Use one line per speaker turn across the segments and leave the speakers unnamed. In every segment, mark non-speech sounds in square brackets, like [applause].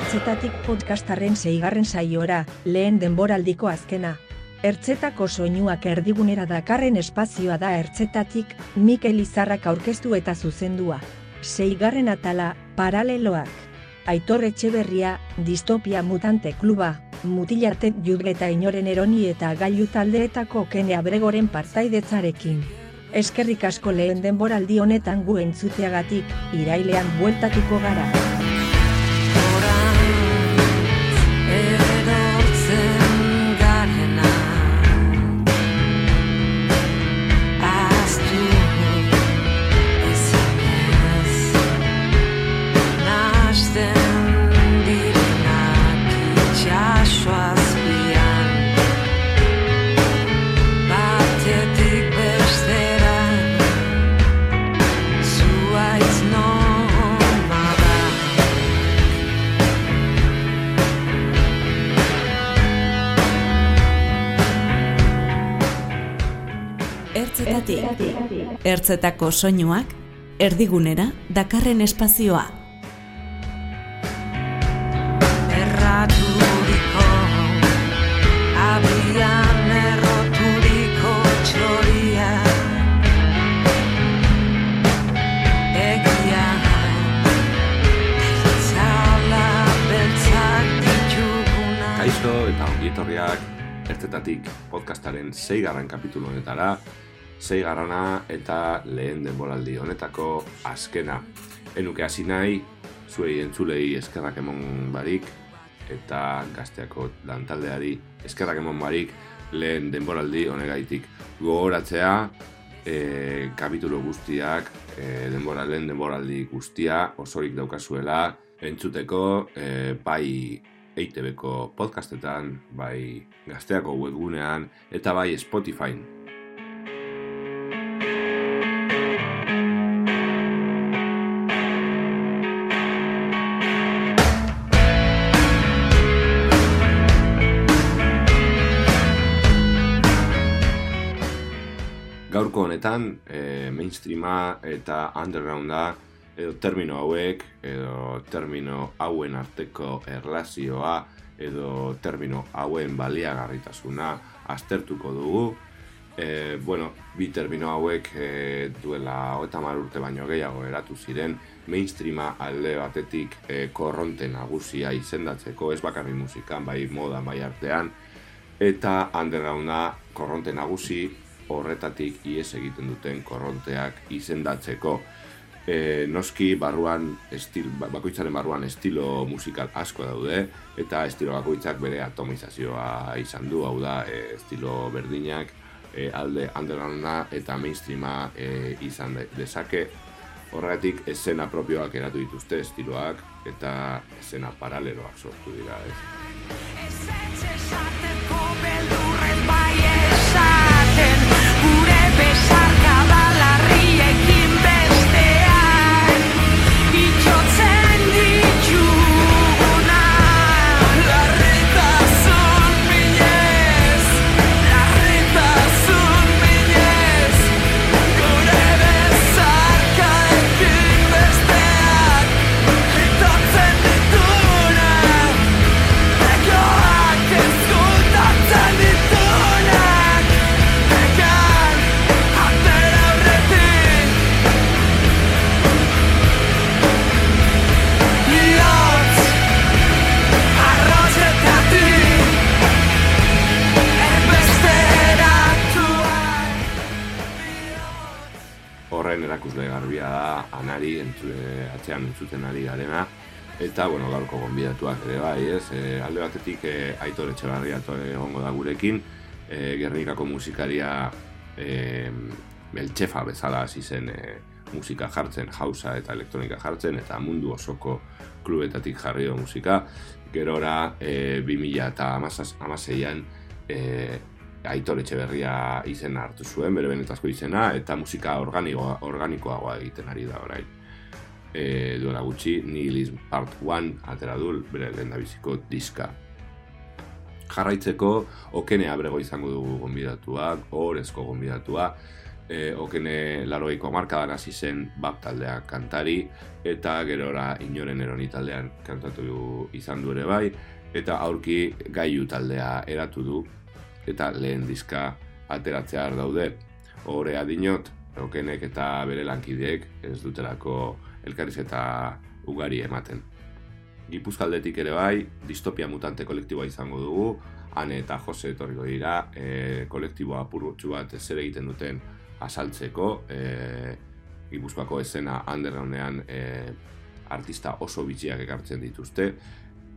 Hartzetatik podcastaren zeigarren saiora, lehen denboraldiko azkena. Ertzetako soinuak erdigunera dakarren espazioa da ertzetatik, Mikel Izarrak aurkeztu eta zuzendua. Seigarren atala, paraleloak. Aitor Etxeberria, distopia mutante kluba, mutilarte jugle eta inoren eroni eta gailu taldeetako kene abregoren partaidetzarekin. Eskerrik asko lehen denboraldi honetan gu entzuteagatik, irailean bueltatuko gara.
Ertzetako soinuak, erdigunera, dakarren espazioa.
Erraturiko Abian erroturiko txoria. Egia Beltzala beltzak dituguna.
Kaixo eta ongietorriak ertzetatik podcastaren zeigarren kapitulu honetara, zeigarrana eta lehen denboraldi honetako azkena. Enuke hasi nahi, zuei entzulei eskerrak emon barik, eta gazteako lantaldeari eskerrak emon barik lehen denboraldi honegaitik. Gogoratzea, e, kapitulo guztiak, e, denbora, lehen denboraldi guztia osorik daukazuela, entzuteko e, bai EITB-ko podcastetan, bai gazteako webgunean, eta bai Spotify. Gaurko honetan, e, mainstreama eta undergrounda edo termino hauek, edo termino hauen arteko erlazioa, edo termino hauen baliagarritasuna aztertuko dugu. E, bueno, bi termino hauek e, duela hogeita urte baino gehiago eratu ziren, mainstreama alde batetik e, korronte nagusia izendatzeko, ez bakarri musikan, bai moda, bai artean, eta undergrounda korronte nagusi horretatik ies egiten duten korronteak izendatzeko. E, noski barruan estil, ba- bakoitzaren barruan estilo musikal asko daude eta estilo bakoitzak bere atomizazioa izan du, hau da e, estilo berdinak e, alde undergrounda eta mainstreama e, izan de- dezake horregatik esena propioak eratu dituzte estiloak eta esena paraleloak sortu dira ez. Erakusle garbia da anari entzule, atzean entzuten ari garena eta bueno, gaurko gonbidatuak ere bai, ez? E, alde batetik e, Aitor Etxebarria to- egongo da gurekin, e, Gernikako musikaria e, beltxefa bezala hasi zen e, musika jartzen, jausa eta elektronika jartzen eta mundu osoko klubetatik jarri du musika. Gerora e, 2000 eta amaseian e, Aitor Etxeberria izena hartu zuen, bere benetazko izena, eta musika organikoa, organikoagoa egiten ari da orain. E, duela gutxi, Nihilism Part 1 atera du bere lehendabiziko diska. Jarraitzeko, okene abrego izango dugu gonbidatuak, orezko gonbidatua, e, okene larogeiko markadan hasi zen bap taldea kantari, eta gerora inoren eroni taldean kantatu izan du ere bai, eta aurki gaiu taldea eratu du, eta lehen diska ateratzea daude. Hore adinot, okenek eta bere lankideek ez dutelako elkarriz eta ugari ematen. Gipuzkaldetik ere bai, distopia mutante kolektiboa izango dugu, Ane eta Jose etorriko dira, e, kolektiboa apurutxu bat zer egiten duten asaltzeko, e, Gipuzkoako esena undergroundean e, artista oso bitxiak ekartzen dituzte,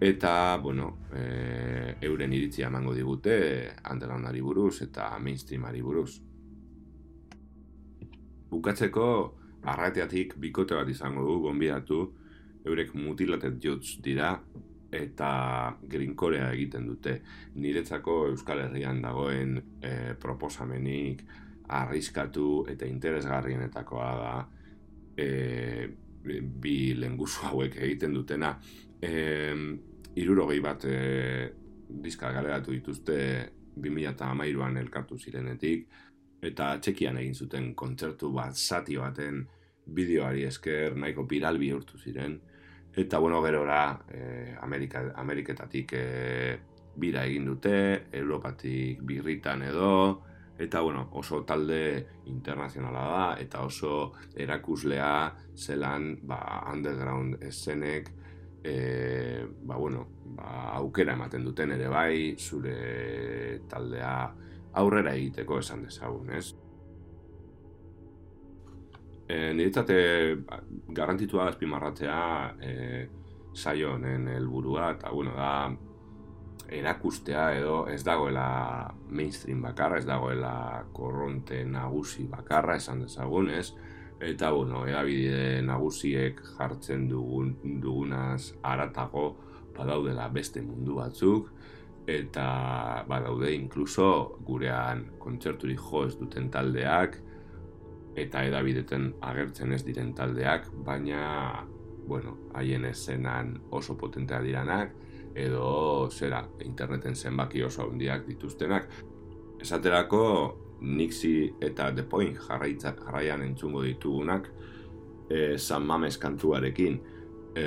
eta, bueno, e, euren iritzia emango digute undergroundari buruz eta mainstreamari buruz. Bukatzeko, arrateatik bikote bat izango du, gonbidatu, eurek mutilatet jots dira, eta grinkorea egiten dute. Niretzako Euskal Herrian dagoen e, proposamenik arriskatu eta interesgarrienetakoa da e, bi lenguzu hauek egiten dutena. E, irurogei bat e, diska galeratu dituzte 2008an elkartu zirenetik, eta txekian egin zuten kontzertu bat zati baten bideoari esker nahiko viral bihurtu ziren. Eta bueno, gerora eh, Amerika, Ameriketatik eh, bira egin dute, Europatik birritan edo, eta bueno, oso talde internazionala da, eta oso erakuslea zelan ba, underground eszenek, e, ba, bueno, ba, aukera ematen duten ere bai, zure taldea aurrera egiteko esan dezagun, ez? E, niretzate garantitua azpimarratzea e, saio honen helburua eta bueno, da erakustea edo ez dagoela mainstream bakarra, ez dagoela korronte nagusi bakarra esan dezagun, ez? Eta, bueno, edabide nagusiek jartzen dugun, dugunaz aratago badaudela beste mundu batzuk, eta badaude inkluso gurean kontzerturik jo ez duten taldeak, eta edabideten agertzen ez diren taldeak, baina, bueno, haien esenan oso potentea diranak, edo zera, interneten zenbaki oso handiak dituztenak. Esaterako, Nixi eta The Point jarraitza, jarraian entzungo ditugunak, e, San Mames kantuarekin, e,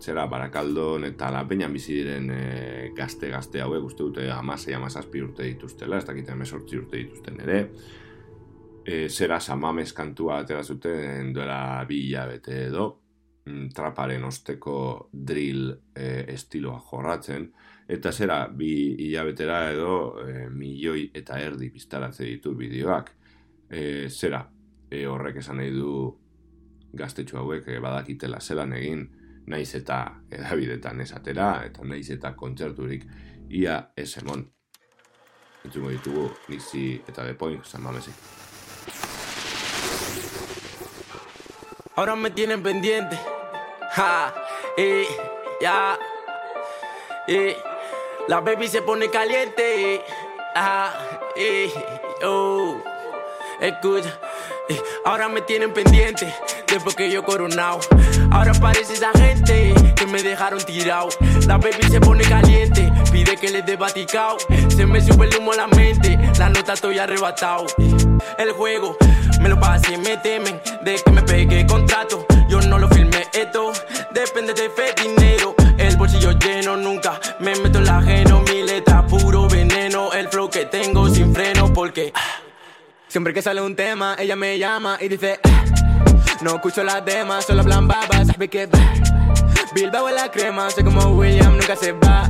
zera, barakaldon eta la peña bizi diren gazte-gazte hauek, uste dute amasei amazazpi urte dituztela, ez dakiten mesortzi urte dituzten ere, e, zera samames kantua atera zuten duela bi hilabete edo, mm, traparen osteko drill e, estiloa jorratzen, eta zera bi hilabetera edo e, milioi eta erdi biztaratze ditu bideoak. E, zera, e, horrek esan nahi du gaztetxo hauek badakitela zelan egin, naiz eta edabidetan esatera, eta naiz eta kontzerturik ia ez emon. Entzungo ditugu, nizi eta depoin, zan mamesik.
Ahora me tienen pendiente. Ja, y ya. Y la baby se pone caliente. Ah, y, oh, escucha. Ahora me tienen pendiente después que yo coronado. Ahora parece esa gente que me dejaron tirado. La baby se pone caliente, pide que le dé baticao. Se me sube el humo a la mente, la nota estoy arrebatado. El juego me lo pasé, me temen de que me pegue contrato. Yo no lo filmé, esto depende de fe, dinero. Bolsillo lleno, nunca me meto en la ajeno. Mi letra puro veneno, el flow que tengo sin freno, porque siempre que sale un tema, ella me llama y dice: No escucho las demás, solo hablan babas, sabe que Bilbao es la crema, soy como William, nunca se va.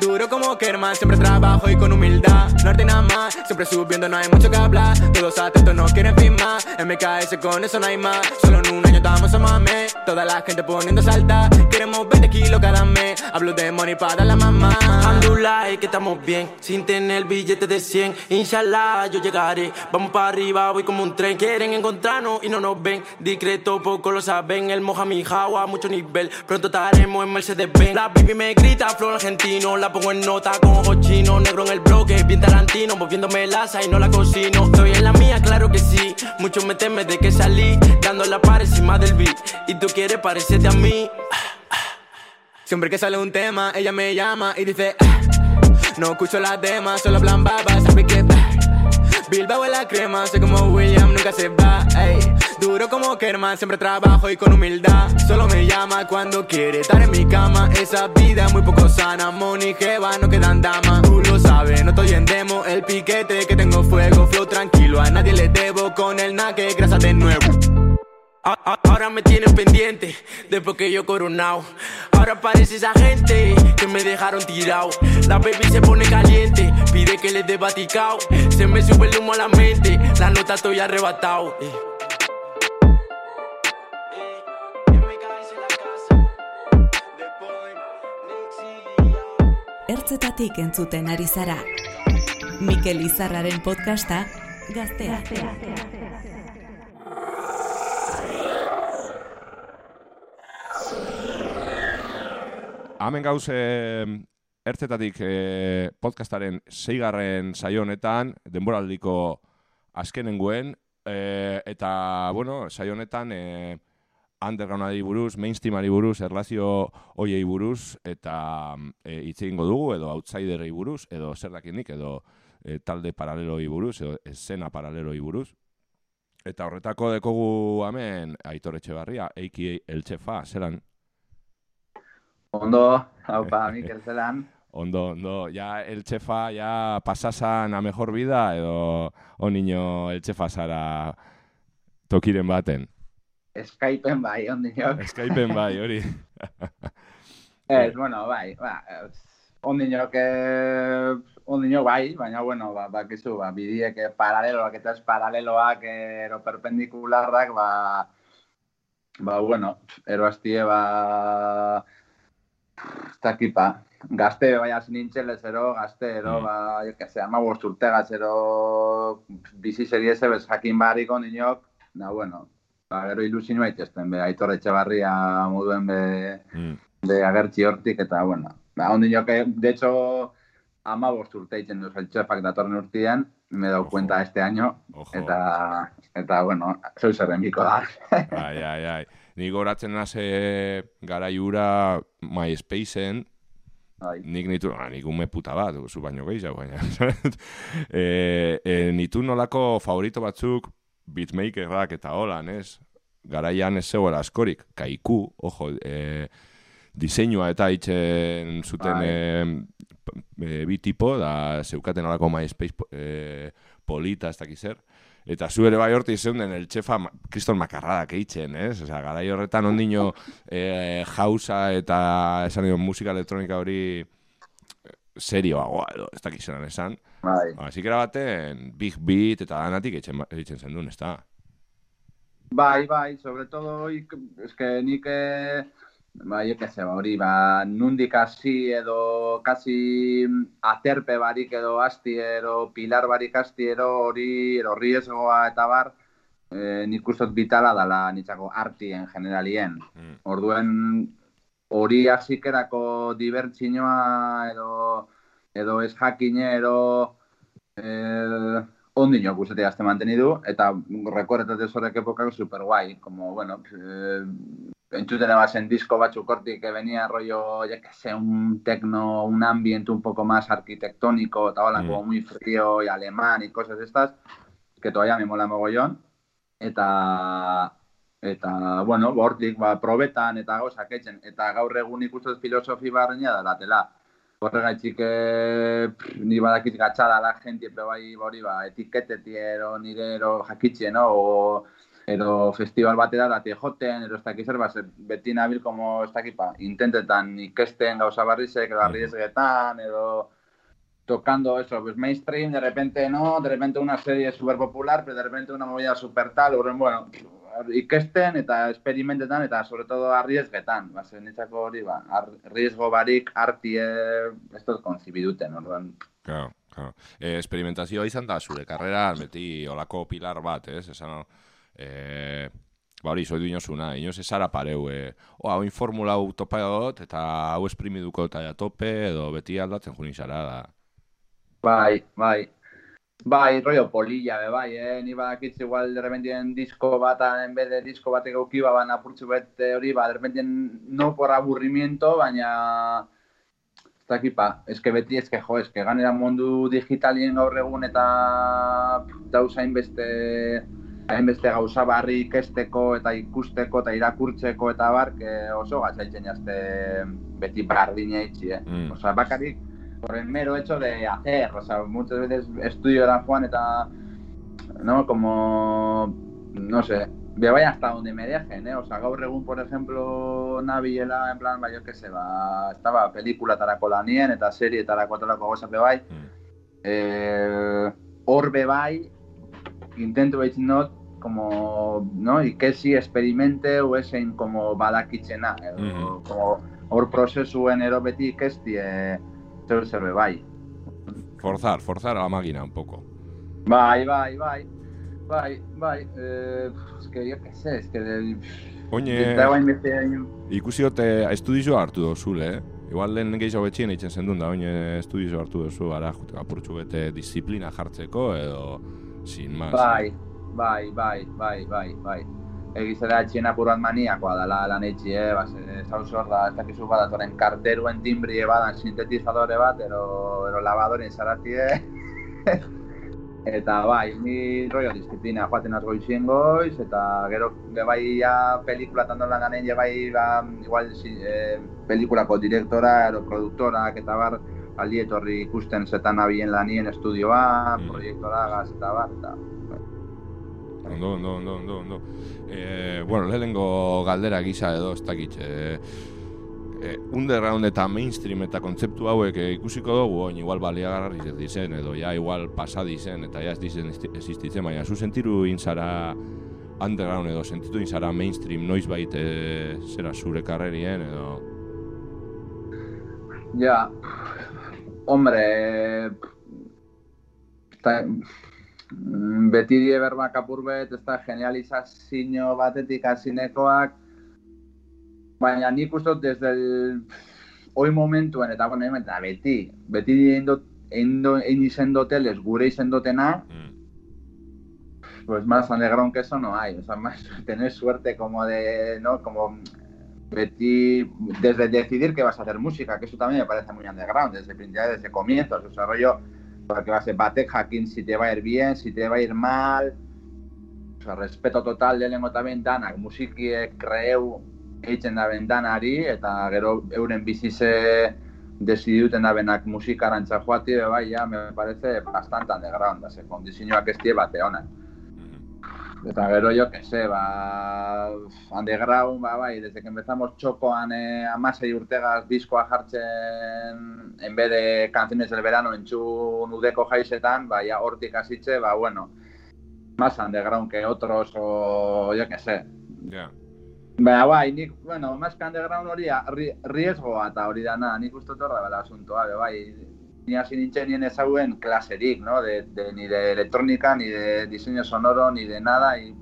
Duro como Kerman, siempre trabajo y con humildad. Norte nada más, siempre subiendo, no hay mucho que hablar. Todos atentos, no quieren firmar. MKS con eso no hay más. Solo en un año estamos a mame. Toda la gente poniendo salta. Queremos 20 kilos cada mes. Hablo de money para la mamá. Andulay, que estamos bien. Sin tener billete de 100. Inshallah, yo llegaré. Vamos para arriba, voy como un tren. Quieren encontrarnos y no nos ven. Discreto, poco lo saben. El moja mi a mucho nivel. Pronto estaremos en Mercedes Benz. La baby me grita, flow argentino. La pongo en nota con ojos chinos. Negro en el bloque, bien tarantino. Moviéndome laza y no la cocino. Estoy en la mía, claro que sí. Muchos me temen de que salí. Dando la par encima del beat. Quieres parecerte a mí. Siempre que sale un tema, ella me llama y dice: No escucho las demás, solo hablan babas. Sabe que Bilbao es la crema, soy como William, nunca se va. Duro como Kerman, siempre trabajo y con humildad. Solo me llama cuando quiere estar en mi cama. Esa vida muy poco sana, money jeva, no quedan damas. Tú lo sabes, no estoy en demo. El piquete que tengo fuego, flow tranquilo. A nadie le debo con el naque, grasa de nuevo. Ahora me tienen pendiente, después que yo coronado. Ahora parece esa gente que me dejaron tirado. La baby se pone caliente, pide que le dé baticao. Se me sube el humo a la mente, la nota estoy arrebatado. Eh.
Ertzetatik entzuten ari zara. Mikel Izarraren podcasta Gaztea.
Hemen gauz e, ertzetatik e, podcastaren zeigarren saio honetan, denboraldiko azkenenguen, e, eta, bueno, saio honetan e, undergroundari buruz, mainstreamari buruz, erlazio hoiei buruz, eta e, hitz egingo dugu, edo outsiderei buruz, edo zer dakinik, edo e, talde paraleloi buruz, edo escena paraleloi buruz. Eta horretako dekogu hemen Aitor Etxebarria, a.k.a. El Txefa, zelan?
Ondo, haupa, Mikel zelan. [laughs]
Ondo, ondo, ya el chefa ya pasasan a mejor vida edo o niño el chefa zara tokiren baten.
Skypen bai, ondinok.
Skypen [laughs] bai, hori. [laughs]
Ez, bueno, bai, ba, ondinok, eh, ondinok bai, baina, bueno, ba, bakizu, ba, bidiek eh, paraleloak eta ez paraleloak, eh, ero perpendikularrak, ba, ba, bueno, ero hastie, ba, ez dakipa, gazte bai hasi nintzen lezero, gazte, ero,
Mm.
ba, jo que se, ama urtegaz, ero, bizi seriese, bez jakin barik ondinok, da, bueno, ba, gero ilusinu baitezten, be, aitor etxebarria moduen be,
Mm.
de agertzi hortik, eta, bueno, ba, ondinok, eh, de hecho, ama bost urte itzen duz el txefak datorren urtean, me
Ojo.
cuenta este año,
Ojo.
eta, eta, bueno, soy zerrenbiko da.
Ai, ai, ai. Ni goratzen nase garaiura MySpaceen,
Bai.
nik nitu, ah, nik ume puta bat, zu baino gehiago, baina. e, [laughs] e, nitu nolako favorito batzuk beatmakerrak eta holan, ez? Garaian ez zegoela askorik, kaiku, ojo, e, diseinua eta itzen zuten
Bai.
e, e, bi tipo, da zeukaten olako MySpace e, polita, ez dakiz zer. Eta zu ere bai horti zeunden el txefa kriston makarradak eitzen, ez? Osea, garai horretan ondino e, jausa eta esan dion musika elektronika hori eh, serioagoa edo, ez dakiz zelan esan.
Bai.
Ba, zikera baten big beat eta danatik eitzen, eitzen zen duen, ez da?
Bai, bai, sobre todo, ik, eske nik, eh, ba, jo que se, ba, hori, ba, nundik hasi edo, kasi aterpe barik edo asti edo, pilar barik asti edo, hori, ero riesgoa eta bar, eh, nik ustot bitala dala nitzako artien generalien.
Mm.
Orduen hori hasikerako dibertsinoa edo edo ez jakine edo eh, ondino guzti azte mantenidu eta rekorretate horrek epokak super guai, como bueno, eh, entzuten ebazen disko batzuk hortik que venía rollo, ya que sé, un tecno, un ambiente un poco más arquitectónico, eta
Mm.
como muy frío y alemán y cosas de estas, que todavía me mola mogollón, eta eta bueno, hortik ba probetan eta gauzak etzen eta gaur egun ikustez filosofi barreina da latela. Horregatik eh, ni badakit gatxada la gente pe bai hori ba etiketeti ero nire ero jakitxe, no? O edo festival batera dati joten, ero ez dakiz zer, ba, beti nabil como ez dakit, ba, intentetan ikesten gauza barrizek, edo arriesgetan, edo tocando eso, pues mainstream, de repente no, de repente una serie super popular, pero de repente una movida super tal, horren, bueno, ikesten eta experimentetan eta sobre todo arriesgetan, ba, zen nitzako hori, ba, ar, riesgo barik artie, ez dut konzibiduten, orduan,
Claro, claro. Eh, experimentazioa izan da zure karreran beti olako pilar bat, ez? Esan, eh, ba hori, soidu inosuna, inoz esara pareu, eh, oa, oin formula hau topa dut, eta hau esprimiduko eta tope, edo beti aldatzen juni zara da.
Bai, bai. Bai, rollo polilla, be, bai, eh? Ni badakitz igual de repente disco bata, en vez de disco bate gauki, ba, ban apurtzu bete hori, ba, de repente no por aburrimiento, baina ez dakipa, eske beti, eske jo, eske ganera mundu digitalien gaur egun eta dauz hainbeste hainbeste gauza barri ikesteko eta ikusteko eta irakurtzeko eta bar, que oso gatzaitzen jazte beti bardina itxi, eh?
Mm.
Osa, bakarrik, por el mero hecho de hacer, o sea, muchas veces estudiora Juan eta, no, como, no sé, me vaya hasta donde me dejen, eh? O sea, gaur egun, por ejemplo, nabilela, en plan, ba, yo que se ba, estaba pelikula tarako lanien eta serie tarako atalako gauza be bai,
Mm.
eh, bai, intento baitzen not, como, no, ikesi experimente o esen como badakitzena, edo,
Mhm.
como hor prozesuen ero beti ikesti, eh, zer zer bai.
Forzar, forzar a la máquina un poco.
Bai, bai, bai, bai, bai, eh, es que yo que sé, es que... de-
Oine, ikusi hote estudioa hartu dozule, eh? Igual lehen gehiago betxien eitzen zendun da, oine estudioa hartu dozu, ara, apurtxu bete disiplina jartzeko, edo, sin más.
Bai, bai, bai, bai, bai, bai. Egizera etxien apur bat maniakoa dela lan etxi, eh? Bas, zauz hor da, ez dakizu badatoren karteruen timbrie badan sintetizadore bat, ero, ero labadoren zaratie. [laughs] eta bai, ni rollo disiplina joaten az goizien goiz, eta gero bai ja pelikulatan dolan ganen, bai, ba, igual, si, eh, pelikulako direktora, ero produktorak, eta bar, aldi etorri ikusten zetan abien lanien estudioa,
Mm.
proiektora, gaz, eta bar, eta
Ondo, ondo, ondo, ondo, ondo. E, bueno, lehenengo galdera gisa edo, ez dakit, e, e, underground eta mainstream eta kontzeptu hauek e, ikusiko dugu, oin igual baliagarri dizen, edo ja igual pasa dizen, eta ja ez dizen existitzen, baina zu sentiru inzara underground edo sentitu inzara mainstream noiz bait e, zera zure karrerien edo...
Ja, hombre, mm, beti die berbak apur bet, ez da genializazio batetik hasinekoak, baina nik uste dut desde el hoi momentuen, eta bueno, eta beti, beti eindo, ein izendoteles gure izendotena,
Mm.
pues más underground que eso no hay, o sea, más [laughs] tener suerte como de, ¿no? Como Betty, desde decidir que vas a hacer música, que eso también me parece muy underground, desde, desde comienzos, o sea, rollo, porque vas a batek jakin si te va a ir bien, si te va a ir mal, o sea, respeto total lehenengo también danak, musikiek kreu eitzen da danari, eta gero euren bizize desiduten da benak musikarantza joati, bai, ja, me parece bastante underground, ze kondizioak ez die bate honak. Eta gero, jo, que se, ba, underground, ba, bai, desde que empezamos txokoan eh, amasei urtegaz diskoa jartzen, en vez de canciones del verano entzun udeko jaizetan, ba, ja, hortik hasitze, ba, bueno, más underground que otros, o, jo, que sé.
Ja.
Baina, bai, nik, bueno, más que underground hori, ri- riesgoa eta hori dana, nik uste dut horra bela asuntoa, bai, ni hasi nintzen nien ezauen klaserik, no? De, de, ni de electrónica, ni de diseño sonoro, ni de nada, y,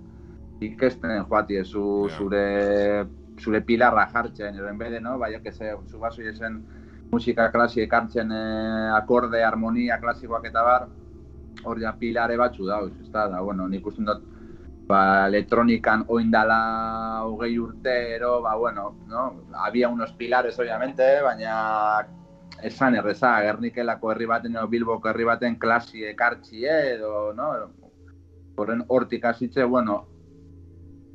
ikesten joatie zu,
Ja.
zure, zure pilarra jartzen, edo en bede, no? Bai, jo que se, zu baso esen musika klasik hartzen eh, akorde, harmonia klasikoak eta bar, hor ja pilare batzu dauz, ez da, da, bueno, nik uste dut, ba, elektronikan oindala hogei urtero, ba, bueno, no? Había unos pilares, obviamente, baina esan erreza, Gernikelako herri baten edo Bilboko herri baten klasi ekartxie edo, no? Horren hortik hasitze, bueno,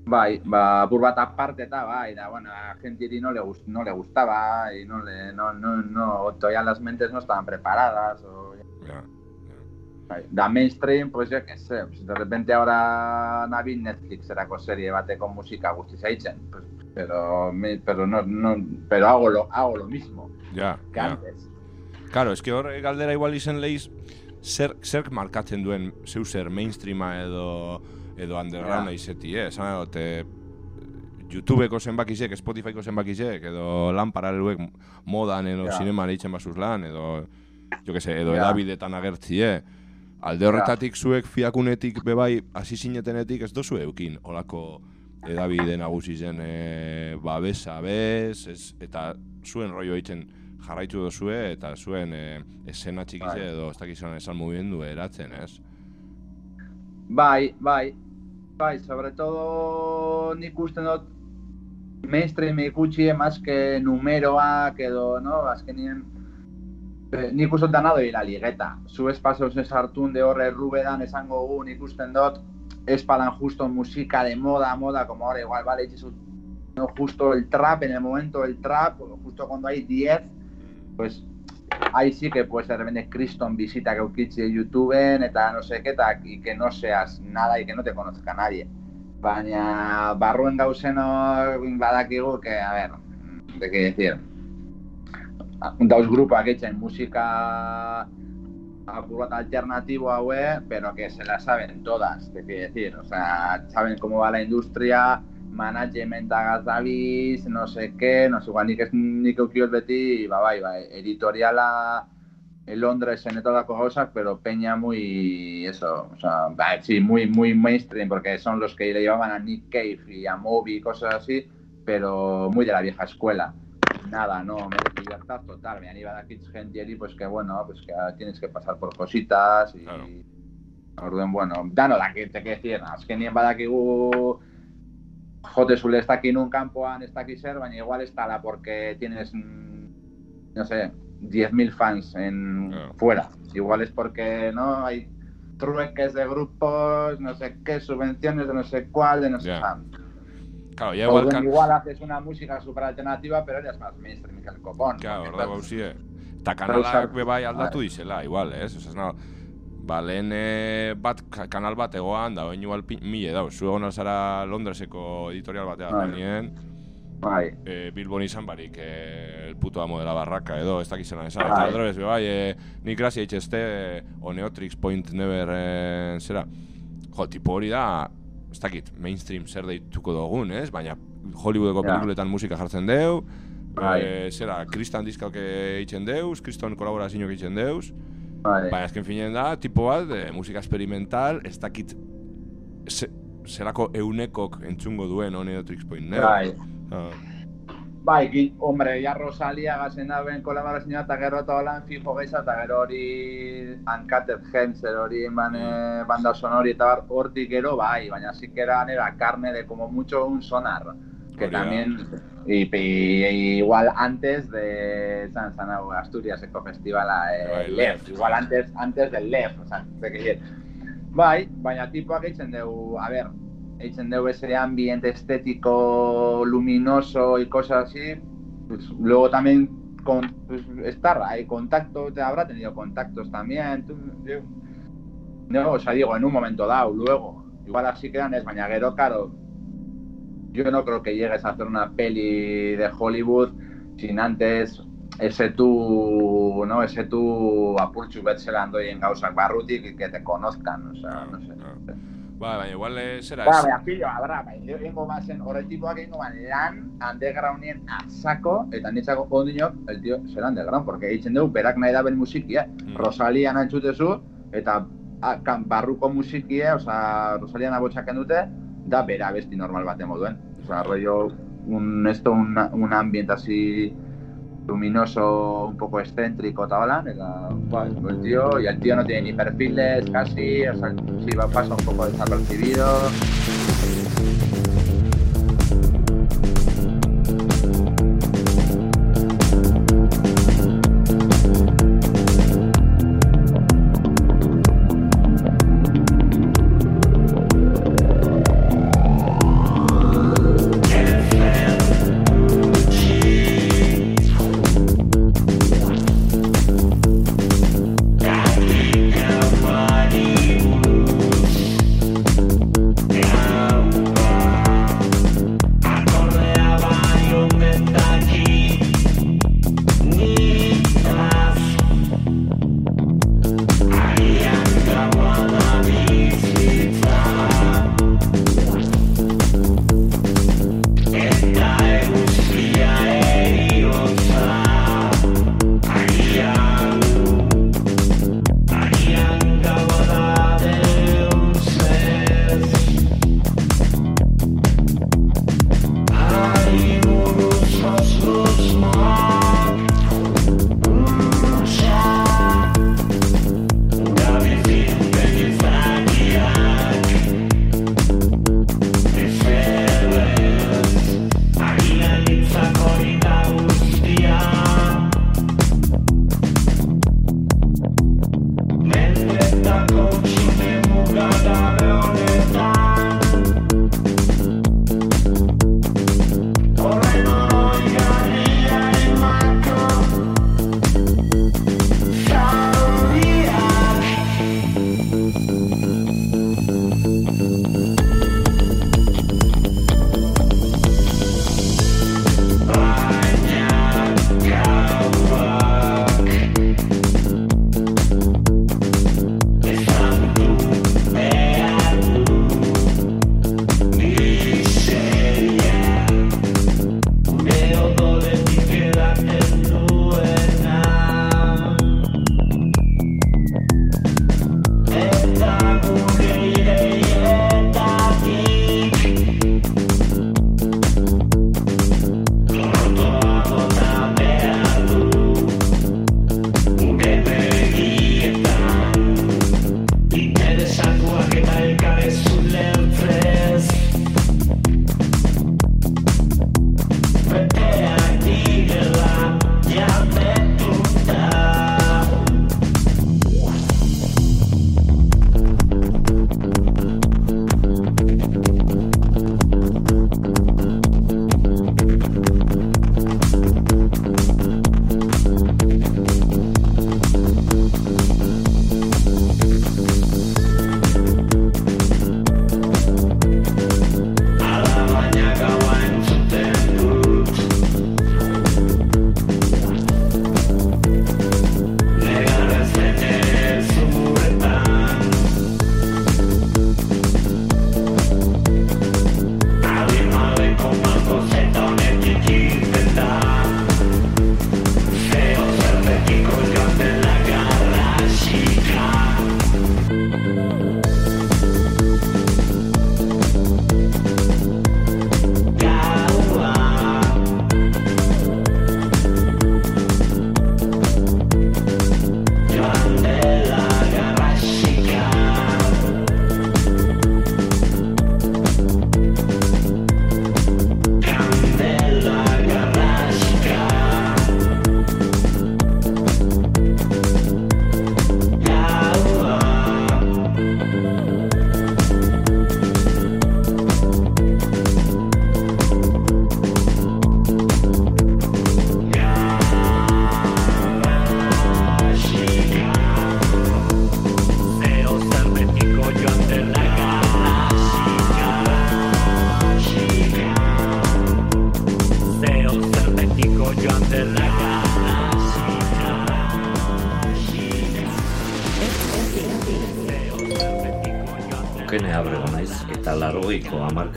bai, ba, apur bat aparte eta bai, da, bueno, a gente no le, gust, no le gustaba y no le, no, no, no, todavía las mentes no estaban preparadas o
Ja.
Bai, Da mainstream, pues que sé, pues de repente ahora nabil Netflix erako serie bateko musika guzti zaitzen, pues, pero, pero, no, no, pero hago, lo, hago lo mismo
Ja,
que
ja.
antes.
Claro, eske hor galdera igual izen leiz, zer, zer markatzen duen zeu zer mainstreama edo edo undergrounda
Ja.
izeti, eh? Esan edo, te, YouTubeko zenbakizek, Spotifyko zenbakizek, edo lan paraleluek modan edo
Ja.
zineman eitzen basuz lan, edo, jo que se, edo
Ja.
edabidetan agertzie. Alde horretatik zuek fiakunetik bebai hasi zinetenetik ez dozu eukin, olako edabide nagusi zen e, babesa bez, ez, eta zuen rollo eitzen jarraitu dozue, eta zuen e, esena txikize
Bai.
edo ez dakizan esan mugimendu eratzen, ez?
Bai, bai, bai, sobre todo nik uste dut mainstream ikutxie más que numeroak edo, no, azkenien Eh, nik uste dut dana doila ligeta. Zu espazo zen sartun de horre errubedan esango gu, nik usten dut, espadan justo música de moda, moda, como ahora igual, vale, dices, no, justo el trap, en el momento del trap, justo cuando hay 10, pues ahí sí que puede ser de Criston visita que ukitzi de YouTube, eta no sé qué, y que no seas nada y que no te conozca nadie. Baina barruen gauzeno badakigu, que, a ver, de qué decir, dauz grupak etxen musika bat alternatibo haue, pero que se la saben todas, te quiero decir, o sea, saben cómo va la industria, management gazabiz, no sé qué, no sé, igual nik ez nik eukiot beti, ba, bai, ba, Londres en todas las cosas, pero Peña muy, eso, o sea, ba, sí, muy, muy mainstream, porque son los que le llevaban a Nick Cave y a Moby y cosas así, pero muy de la vieja escuela. Nada, no, me libertad total, me de aquí gente y pues que bueno, pues que tienes que pasar por cositas y...
Claro.
Orduan, bueno, dano dakite, que decir, azkenien badakigu jote zule ez dakin un kanpoan ez daki zer, baina igual ez tala porque tienes, mm, no sé, 10.000 fans en
Claro.
fuera. Igual es porque, ¿no? Hay trueques de grupos, no sé qué, subvenciones de no sé cuál, de no sé.
Claro, ya igual... Kan...
igual haces una música super alternativa, pero eres más mainstream que el copón.
Claro,
porque
horda
estás-
gauzie. Eta kanalak be bai aldatu dizela, igual, ez? Osea, no, ba, lehen eh, bat, ka- kanal bat egoan, da, oin igual mile dauz. Zu egon alzara Londreseko editorial batean
Bai.
ganien,
Bai,
eh, Bilbon izan barik eh, el puto amo de la barraca edo, ez dakizena esan. Eta
Bai.
aldrebez, be bai, eh, nik grazi HST eh, o Neotrix Point Never eh, zera. Jo, tipo hori da, ez dakit, mainstream zer deituko dugun, ez? Baina Hollywoodeko
Ja.
pelikuletan musika jartzen deu,
Bai.
eh, zera, kristan diskauk eitzen deuz, kriston kolaborazioak eitzen deuz,
bai.
baina azken finen da, tipo bat, de, musika experimental, ez dakit ze, zerako eunekok entzungo duen Oneotrix Point Never.
Bai.
Ah,
Gi, hombre, ya Rosalia gazen da ben kolaborazioa eta gero eta holan fijo geiza eta gero hori Uncutter Gems, ero hori eh, banda sonori eta bar, hortik gero bai, baina que era carne de como mucho un sonar. Que también, y, y- igual antes de San Sanau Asturias Eco Festivala, eh,
Bai,
LEF, igual antes, antes del LEF, o sea, de que Bai, baina tipoak eitzen dugu, a ver, dugu ese ambiente estético, luminoso y cosas así, pues luego también con, pues, estar hay contacto, te habrá tenido contactos también, tú, yo- no, o sea, digo, en un momento dado, luego, igual así quedan es baina gero, claro, yo no creo que llegues a hacer una peli de Hollywood sin antes ese tú, ¿no? Ese tú apurtxu betzelan doien gauzak barrutik y que te conozcan, o sea, no sé.
Ba, baina igual eh, zera,
Ba, baina pilo, abra, bai, egingo bazen, horretipoak egingo ban lan undergroundien asako, eta nitzako ondinok, el tío, zer underground, porque eitzen dugu, berak nahi da ben musikia,
Mm.
Rosalia nantzutezu, eta a, kan, barruko musikia, oza, Rosalia nabotxaken dute, da bera besti normal bat moduen. Oza, rollo, un, esto, un, un ambiente así luminoso, un poco excéntrico, eta, ba, el tío, y el tío no tiene ni perfiles casi, o sea, pasa un poco desapercibido.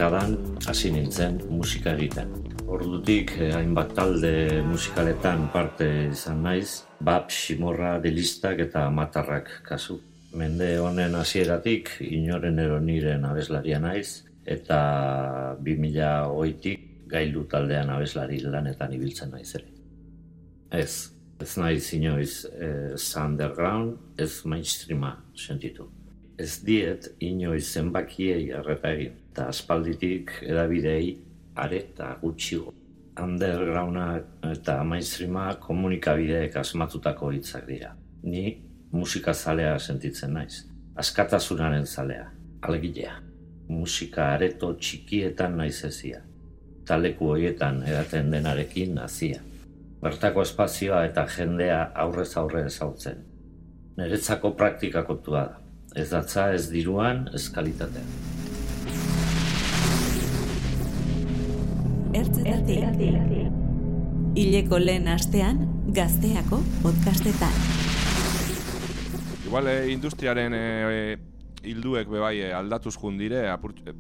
Hamarkadan hasi nintzen musika egiten. Ordutik eh, hainbat talde musikaletan parte izan naiz, bap, simorra, delistak eta matarrak kasu. Mende honen hasieratik inoren eroniren abeslaria naiz, eta 2008tik gailu taldean abeslari lanetan ibiltzen naiz ere. Ez, ez naiz inoiz ez underground, ez mainstreama sentitu. Ez diet inoiz zenbakiei arreta egin, eta aspalditik edabidei areta gutxigo. Undergrounda eta mainstreama komunikabideek asmatutako hitzak dira. Ni musika zalea sentitzen naiz. Askatasunaren zalea, alegilea. Musika areto txikietan naiz ezia. Taleku horietan edaten denarekin nazia. Bertako espazioa eta jendea aurrez aurre ezautzen. Neretzako praktika kontua da. Ez datza ez diruan, ez kalitatean.
Ertzetatik. Ileko lehen astean, gazteako podcastetan.
Igual eh, industriaren eh, hilduek bebai eh, aldatuz jun dire, apurt, eh,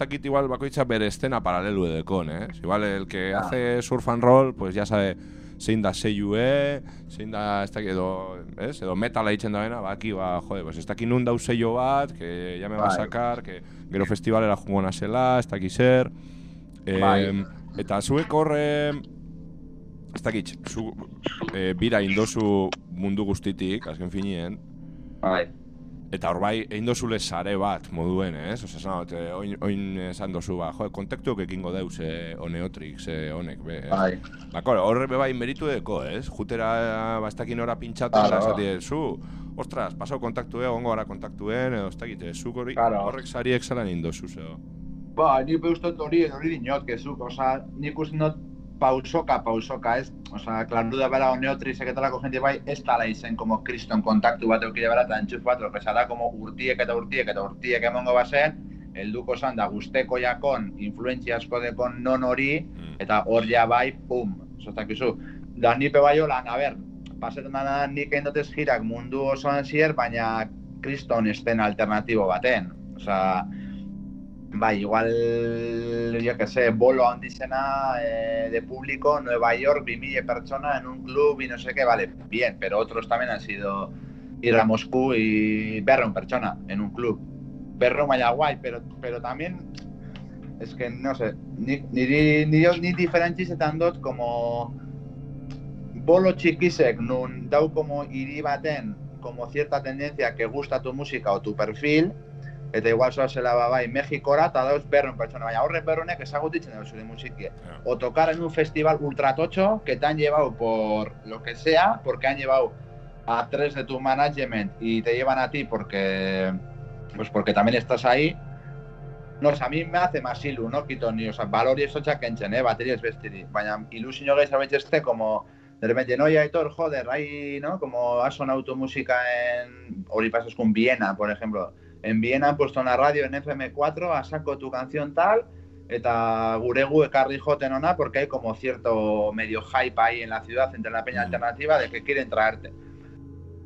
dakit igual bakoitza bere estena paralelu edekon, eh? Igual el que
Ah.
hace surf and roll, pues ya sabe zein da seiyue, zein da, ez dakit, edo, ez? Edo metala itzen da bena, baki, ba, jode, pues ez dakit nun dau seio bat, que ya me va a
Bai.
sacar, que gero festivalera jungo nazela, ez dakit zer. Eh,
Bai.
Eta zuek horre, ez dakit, zu, eh, bira indozu mundu guztitik, azken finien,
Bai,
Eta hor bai, egin dozule sare bat moduen, ez? Osa, esan dut, eh, oin, oin esan dozu, ba, jo, kontaktuok ekingo deuz, eh, oneotrix, eh, honek, be,
bai.
Ba, kore, horre be bai meritu deko, ez? Jutera, ba, ez dakin ora pintxatu,
Claro.
esati, zu, ostras, pasau kontaktue, ongo gara kontaktuen, edo ez dakit, eh, zuk hori,
Claro.
horrek sariek zelan indozu, zeo.
Ba, ni ustot hori, hori dinot, kezuk, oza, nik uste not pausoka, pausoka, ez? Osa, klardu da bera oneotrizek eta lako jende bai, ez tala izen como kriston kontaktu bat eukide bera eta entxuf bat, orkesa da, como urtiek eta urtiek eta urtiek emongo bazen, helduko zan da guzteko jakon, influentzia asko dekon non hori,
Mm.
eta hor ja bai, pum, zostakizu. Da nipe bai holan, a ber, pasetan da nik egin dutez jirak mundu osoan zier, baina kriston esten alternatibo baten. Osea, bai, igual, yo que sé, bolo handizena eh, de público, Nueva York, 2000 personas en un club y no sé qué, vale, bien, pero otros también han sido ir a Moscú y ver un persona en un club. Berro vaya guay, pero, pero también es que no sé, ni, ni, ni, ni, diferentzizetan dut como bolo txikisek nun dau como hiri como cierta tendencia que gusta tu música o tu perfil, eta igual zoazela ba bai Mexikora dauz berron pertsona, baina horrek berronek ezagutitzen dauz zure musikia.
Ja.
O tocar en un festival ultra tocho que te han llevado por lo que sea, porque han llevado a tres de tu management y te llevan a ti porque pues porque también estás ahí. No, o sea, a mí me hace más ilu, no quito ni, o sea, valor y eso kentzen, eh, batería es bestiri. Baina ilusio gehi este como de repente, no, ya joder, ahí, ¿no? Como ha sonado tu música en, hori pasas con Viena, por ejemplo. En Viena han puesto una radio en FM4, a saco tu canción tal, eta guregu ekarri joten ona, porque hay como cierto medio hype ahí en la ciudad entre la peña
Mm.
alternativa de que quieren traerte.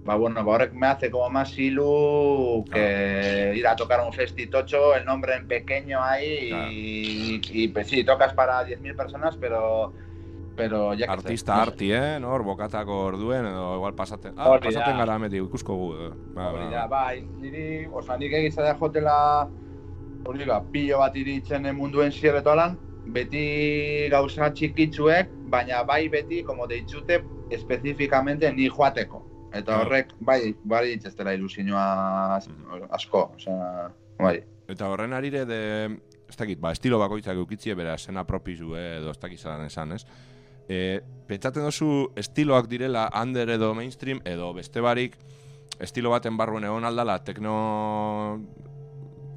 Va bueno, ahora me hace como más ilu que ir a tocar a un festitocho, el nombre en pequeño ahí y, y, pues sí, tocas para 10.000 personas, pero pero ya
Artista
sé,
arti, eh, no? Hor bokatako orduen, edo igual pasaten, ah,
Hori da.
pasaten gara meti, ikusko gu, eh. ba,
Hori
ba,
da, bai, niri, oza, nik egiza da jotela, hori da, pilo bat iritzen munduen zierretoalan, beti gauza txikitzuek, baina bai beti, como deitzute, espezifikamente ni joateko. Eta horrek, bai, bai ditzestela ilusioa as- asko, osea, bai.
Eta horren arire de, ez dakit, ba, estilo bakoitzak eukitzie bera esena propizu edo ez dakit zelan esan, ez? E, pentsaten dozu estiloak direla under edo mainstream edo beste barik estilo baten barruen egon aldala tekno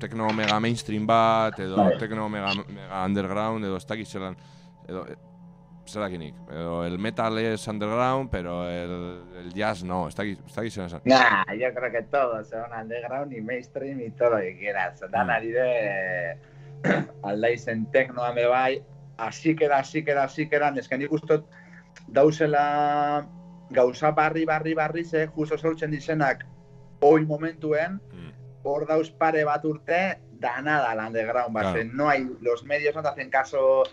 tekno mega mainstream bat edo
Bai.
tekno mega, mega underground edo ez dakit zelan edo e, zerakinik, edo el metal es underground, pero el, el jazz no, ez dakit, ez dakit zelan.
Nah, yo creo que todos son underground y mainstream y todo lo que quieras. Dan
Mm.
ari de [clears throat] aldaizen teknoa me bai, asikera, asikera, asikera, neska nik ustot dauzela gauza barri, barri, barri ze, justo sortzen dizenak oi momentuen,
Mm.
hor dauz pare bat urte, da la underground,
Claro.
No hay, los medios no te hacen caso,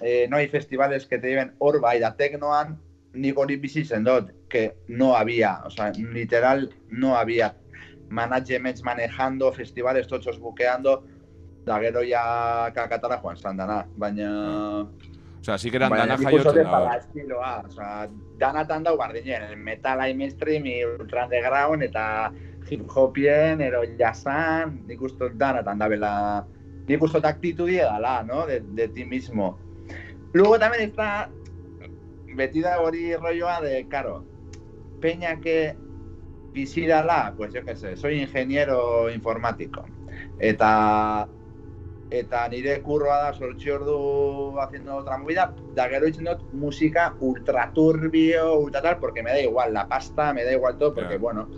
eh, no hay festivales que te lleven orba y da tecnoan, ni hori bizi dut, que no había, o sea, literal, no había managements manejando, festivales tochos buqueando, da gero ja kakatara joan zan dana, baina...
Osea, sí que eran dana jaiotzen da.
estiloa, osea, danatan dau bardinen, metala y mainstream, ultra underground, eta hip hopien, ero jazzan, nik uste danatan dabela, nik uste dut aktitudia dala, ¿no? De, de ti mismo. Luego también está, beti da hori rolloa de, claro, peña que bizi dala, pues yo qué sé, soy ingeniero informático. Eta eta nire kurroa da sortzi ordu haciendo otra movida, da gero itzen dut musika ultra turbio, ultra tal, porque me da igual la pasta, me da igual todo, porque
Ya.
bueno,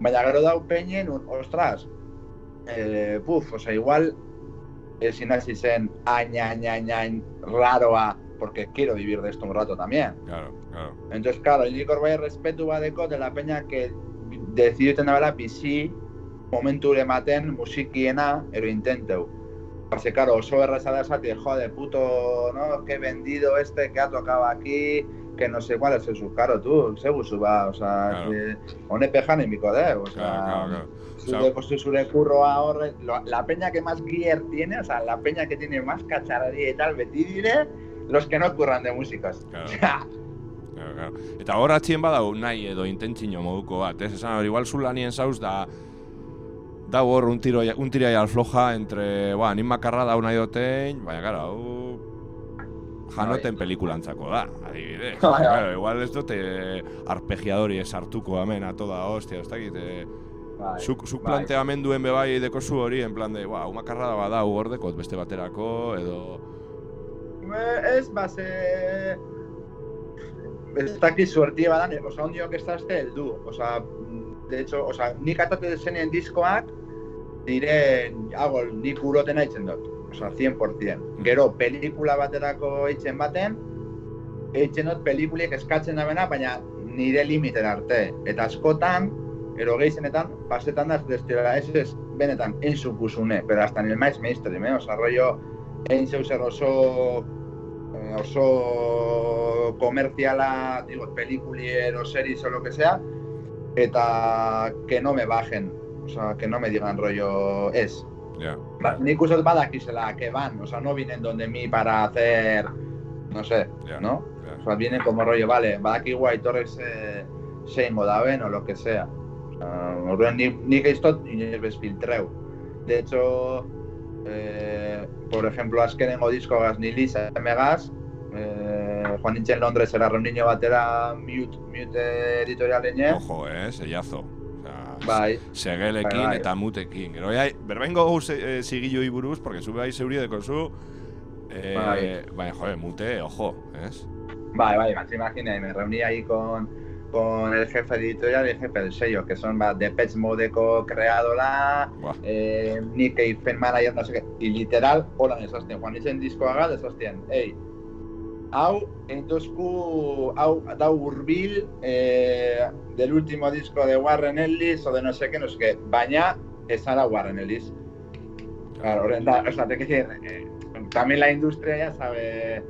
baina gero dau peñen, un, ostras, eh, puf, o sea, igual ezin hasi zen añ, añ, añ, añ, raroa, porque quiero vivir de esto un rato también.
Claro, claro.
Entonces, claro, nik bai respetu badeko de la peña que deciduten dabela bizi momentu ematen musikiena, ero intenteu. Parce, claro, oso erraza da esati, jode, puto, no, que vendido este, que ha tocado aquí, que no sé cuál es eso, claro, tú, seguzu ba, o sea,
Claro.
que hone pejan emiko de, o sea,
Claro, claro, claro.
kurroa horre, lo- la peña que más gear tiene, o sea, la peña que tiene más cacharrería y tal, dire, los que no curran de músicas.
Claro. [laughs] Claro, claro. Eta hor atxien badau nahi edo intentzino moduko bat, ez? Esan hori, igual zulanien zauz da da hor un tiro un tirai alfloja entre, ba, nin makarra dau nahi dotein, baina gara, hau janoten pelikulantzako da, adibidez. [laughs] Claro, igual ez dute arpegiadori esartuko hemen a toda hostia, ez dakit, eh, zuk, zuk planteamenduen bebai dekozu hori, en plan de, ba, hau makarra da badau hor dekot beste baterako, edo...
Eh, Ez, base... Ez dakit suertie badan, oza, ondiok ez dazte heldu. Oza, de hecho, oza, nik atate zenien diskoak, dire, hago, nik uroten haitzen dut. Oza, 100%. Gero, pelikula baterako eitzen baten, eitzen dut pelikuliek eskatzen dabena, baina nire limiten arte. Eta askotan, ero gehienetan, pasetan da, ez ez ez, benetan, enzupuzune, pero hasta en el mais mainstream, eh? Oza, rollo, egin zeu zer oso eh, oso komerziala, digo, pelikulier o series o lo que sea, eta que no me bajen, o sea, que no me digan rollo es.
Ja,
Ba, nik uste dut badakizela, que van, o sea, no vienen donde mí para hacer, no sé,
Ja.
¿no?
ja.
O sea, vienen como rollo, vale, badakigu aitorrek ze, zeingo daben o lo que sea. O sea, orduan nik, nik ez dut inoiz bez filtreu. De hecho, eh, por ejemplo, azkenengo diskogaz nilis emegaz, eh, joan nintzen Londresera reuniño batera mute, mute editorialeне,
Ojo, eh, seiazo.
Bai,
segelekin
Bai, bai.
eta mutekin. Gero jai, berbengo gau e, zigiloi buruz, porque zu bai zeuri dekozu, eh,
Bai.
baina, joder, mute, ojo, ez?
Vale, vale, te imaginas, me reuní ahí con, con el jefe editorial y el jefe del sello, que son va, Depeche Modeco creadora,
Buah.
eh, Nick Cave manager, no sé qué, y literal, hola, desazten, Juan Itzen diskoaga, desazten, ei, hau, entosku, hau, dau urbil eh, del último disco de Warren Ellis o de no sé qué, no sé qué, baina, ez ara Warren Ellis. Claro, da, o sea, te quiero decir, eh, también la industria ya sabe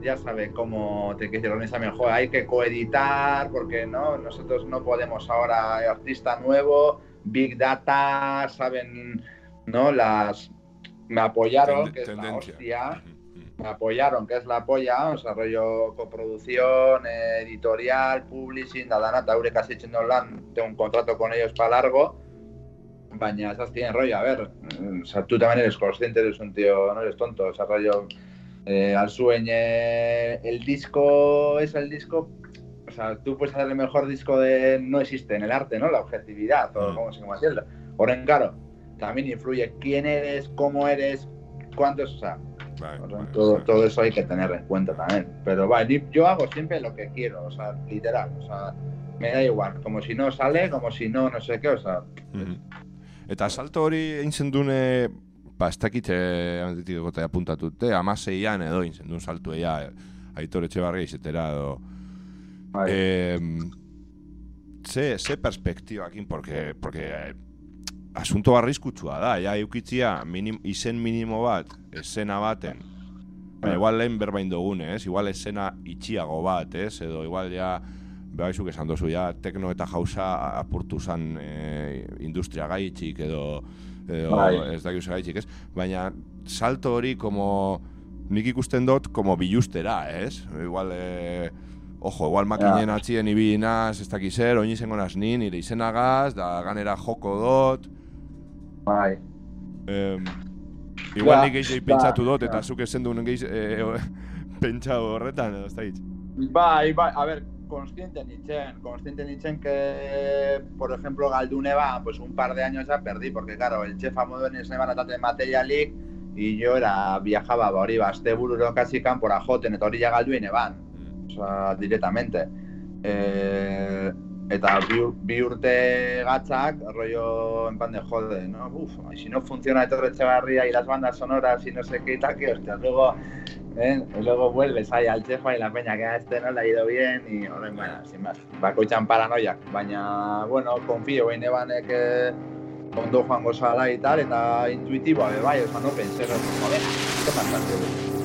ya sabe cómo te quiero decir, organiza mejor. Hay que coeditar porque no nosotros no podemos ahora artista nuevo, big data, saben, no las me apoyaron
Tende-
que es la hostia,
Ujú, ujú.
Me apoyaron que es la polla, desarrollo coproducción, editorial, publishing, da dana, itzen duen lan, tengo un contrato con ellos para largo, baina esas tienen rollo, a ver, o sea, tú también eres consciente, eres un tío, no eres tonto, o sea, rollo, eh, al sueño, el disco es el disco, o sea, tú puedes hacer el mejor disco de, no existe en el arte, ¿no? La objetividad, o
Mm.
como se llama decirlo. Ahora, en claro, también influye quién eres, cómo eres, cuántos, o sea,
Vale,
o sea,
vale,
todo,
vale.
todo eso hay que tener en cuenta también. Pero vale, yo hago siempre lo que quiero, o sea, literal, o sea, me da igual, como si no sale, como si no, no sé qué, o sea,
Mhm. Eta salto hori egin zendune, ba, ez dakit, eh, antitik gota apuntatute, amaseian edo egin zendun salto ea, aitor etxe barri izetera edo... Eh, ze, ze perspektibakin, porque, porque eh, asunto arriskutsua da, ja eukitzia minim, izen minimo bat, esena baten, baina igual lehen berbain dugune, ez? Igual esena itxiago bat, ez? Edo igual ja, behaizuk esan dozu, ja, tekno eta jauza apurtu zan e, industria gaitxik, edo, edo
Bai.
ez da gaitxik, ez? Baina salto hori, como, nik ikusten dut, como bilustera, ez? Igual, e, Ojo, igual makinen atxien ibili naz, ez dakiz zer, oin izango naz ni, nire izenagaz, da ganera joko dot,
Bai.
Em, igual nik
ba,
pentsatu dut, eta zuk ezen duen gehiago e, [laughs] pentsa horretan, edo ez da hitz.
Bai, bai, a ver, consciente nintzen, consciente nintzen que, por ejemplo, Galdune va, pues un par de años ya perdí, porque claro, el chef moduen ez neban atate materialik, y yo era, viajaba, ba, hori, ba, azte bururo kasi kanpora joten, eta hori ja galduen eban, o sea, directamente. Eh, eta bi, bi urte gatzak, rollo en plan de jode, ¿no? Uf, si no funciona Torre Echevarría y las bandas sonoras y no sé qué y tal, que hostia, luego, ¿eh? Luego vuelves ahí al chefa y la peña que a este no le ha ido bien y ahora, bueno, sin más, bakoitzan paranoiak, baina, bueno, confío en Evanek que ondo joango zala y tal, eta intuitiboa be bai, oza, no pensé, joder, esto fantástico.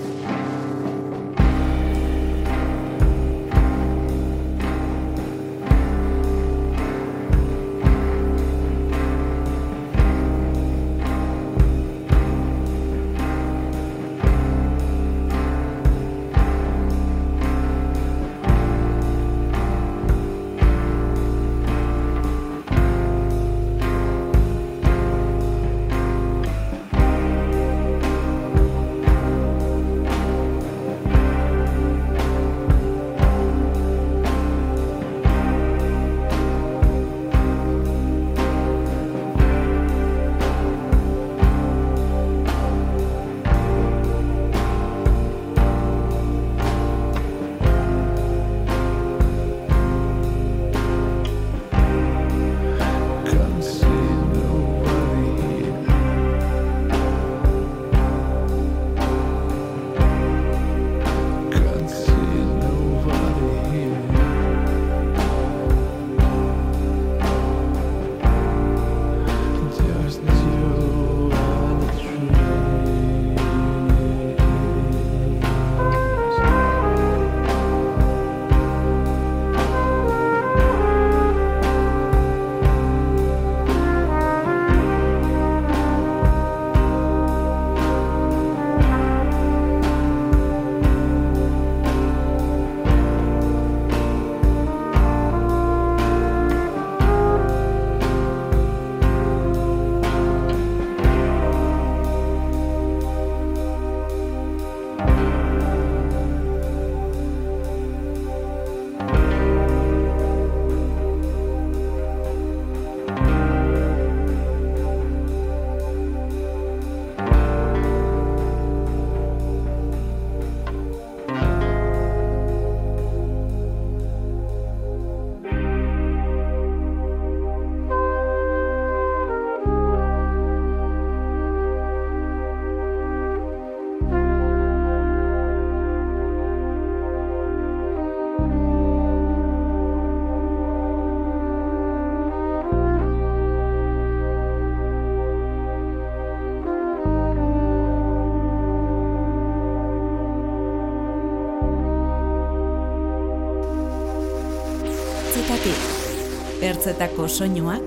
Ertzetako soinuak,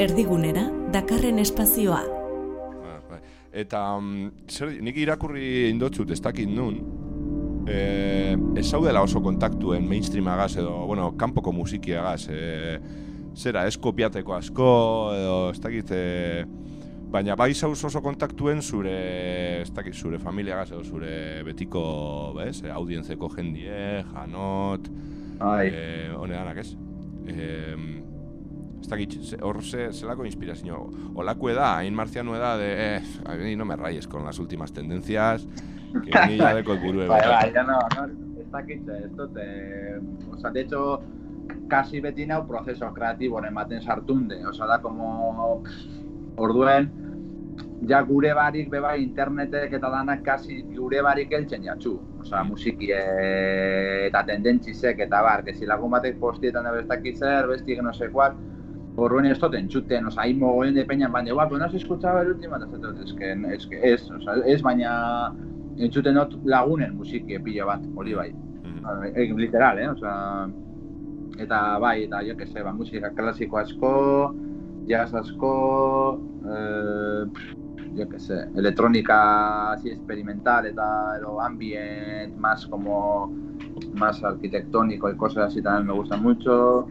erdigunera, dakarren espazioa.
Ba, bai. Eta, mm, zer, nik irakurri indotzut, ez dakit nun, e, ez zaudela oso kontaktuen mainstreamagaz edo, bueno, kanpoko musikiagaz, e, zera, ez kopiateko asko, edo, ez dakit, e, baina bai zauz oso kontaktuen zure, ez dakit, zure familiagaz edo zure betiko, bez, e, audientzeko jendie, janot,
Bai,
eh, honedanak, ez? Eh, ez dakit, hor ze, zelako inspirazio, olakue da, hain marzianu da, de, eh, a mí no me rayes con las últimas tendencias, que ni ya deko burue
bai, bai, ja no, no, ez dakit, ez dut, eh, o sea, de hecho, kasi beti nau proceso kreatiboren ematen sartunde, o sea, da como, orduen, ja gure barik beba internetek eta danak kasi gure barik heltzen jatzu. Osea, musiki e, eta tendentzisek eta bar, que si lagun batek postietan da bestak zer, bestik no cual, Orduan ez dut entzuten, oza, hay mogoen de peña, baina, guapo, no has escuchado el último, eta es que, es que, ez, oza, ez, baina entzuten dut lagunen musiki pilo bat, hori bai.
Mhm.
Eh, literal, eh, oza, eta bai, eta jo que se, ba, musika klasiko asko, jazz asko, eh, yo que sé, electrónica así experimental eta edo ambient, más como más arquitectónico y cosas así también me gustan mucho.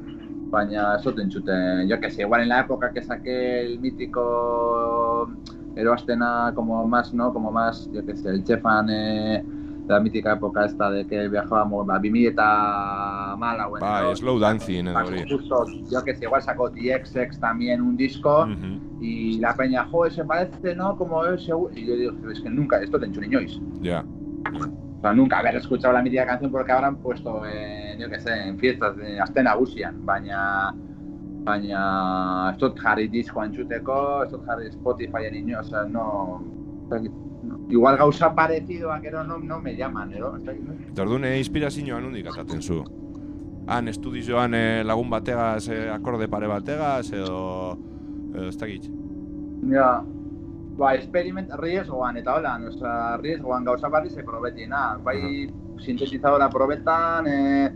Dut entzuten, yo que sé, igual en la época que saqué el mítico Eroastena como más, ¿no? Como más, yo que sé, el Chefan eh, la mítica época esta de que viajábamos a 2000 eta mala, bueno.
Bai, slow dancing edo hori.
Justo, yo que sé, igual sacó DXX también un disco
Mhm.
y la peña, joder, se parece, ¿no? Como ese... Y yo digo, es que nunca, esto te enchun niñois.
Ja.
O sea, nunca haber escuchado la mítica canción porque habrán puesto, en, yo que sé, en fiestas de Azten Nagusian, baina... Baina... Ez dut jarri disko entzuteko, ez dut jarri Spotify niño, o sea, no... Igual gauza parecidoak ero no, no me llaman, ero?
Orduan eh, inspirazioa nondik ataten zu? Han estudioan eh, lagun bategaz, eh, akorde pare bategaz, edo... edo ez dakit.
Ja, ba, experiment riesgoan eta hola, osea, riesgoan gauza bat se probetina, bai sintetizadora probetan, eh,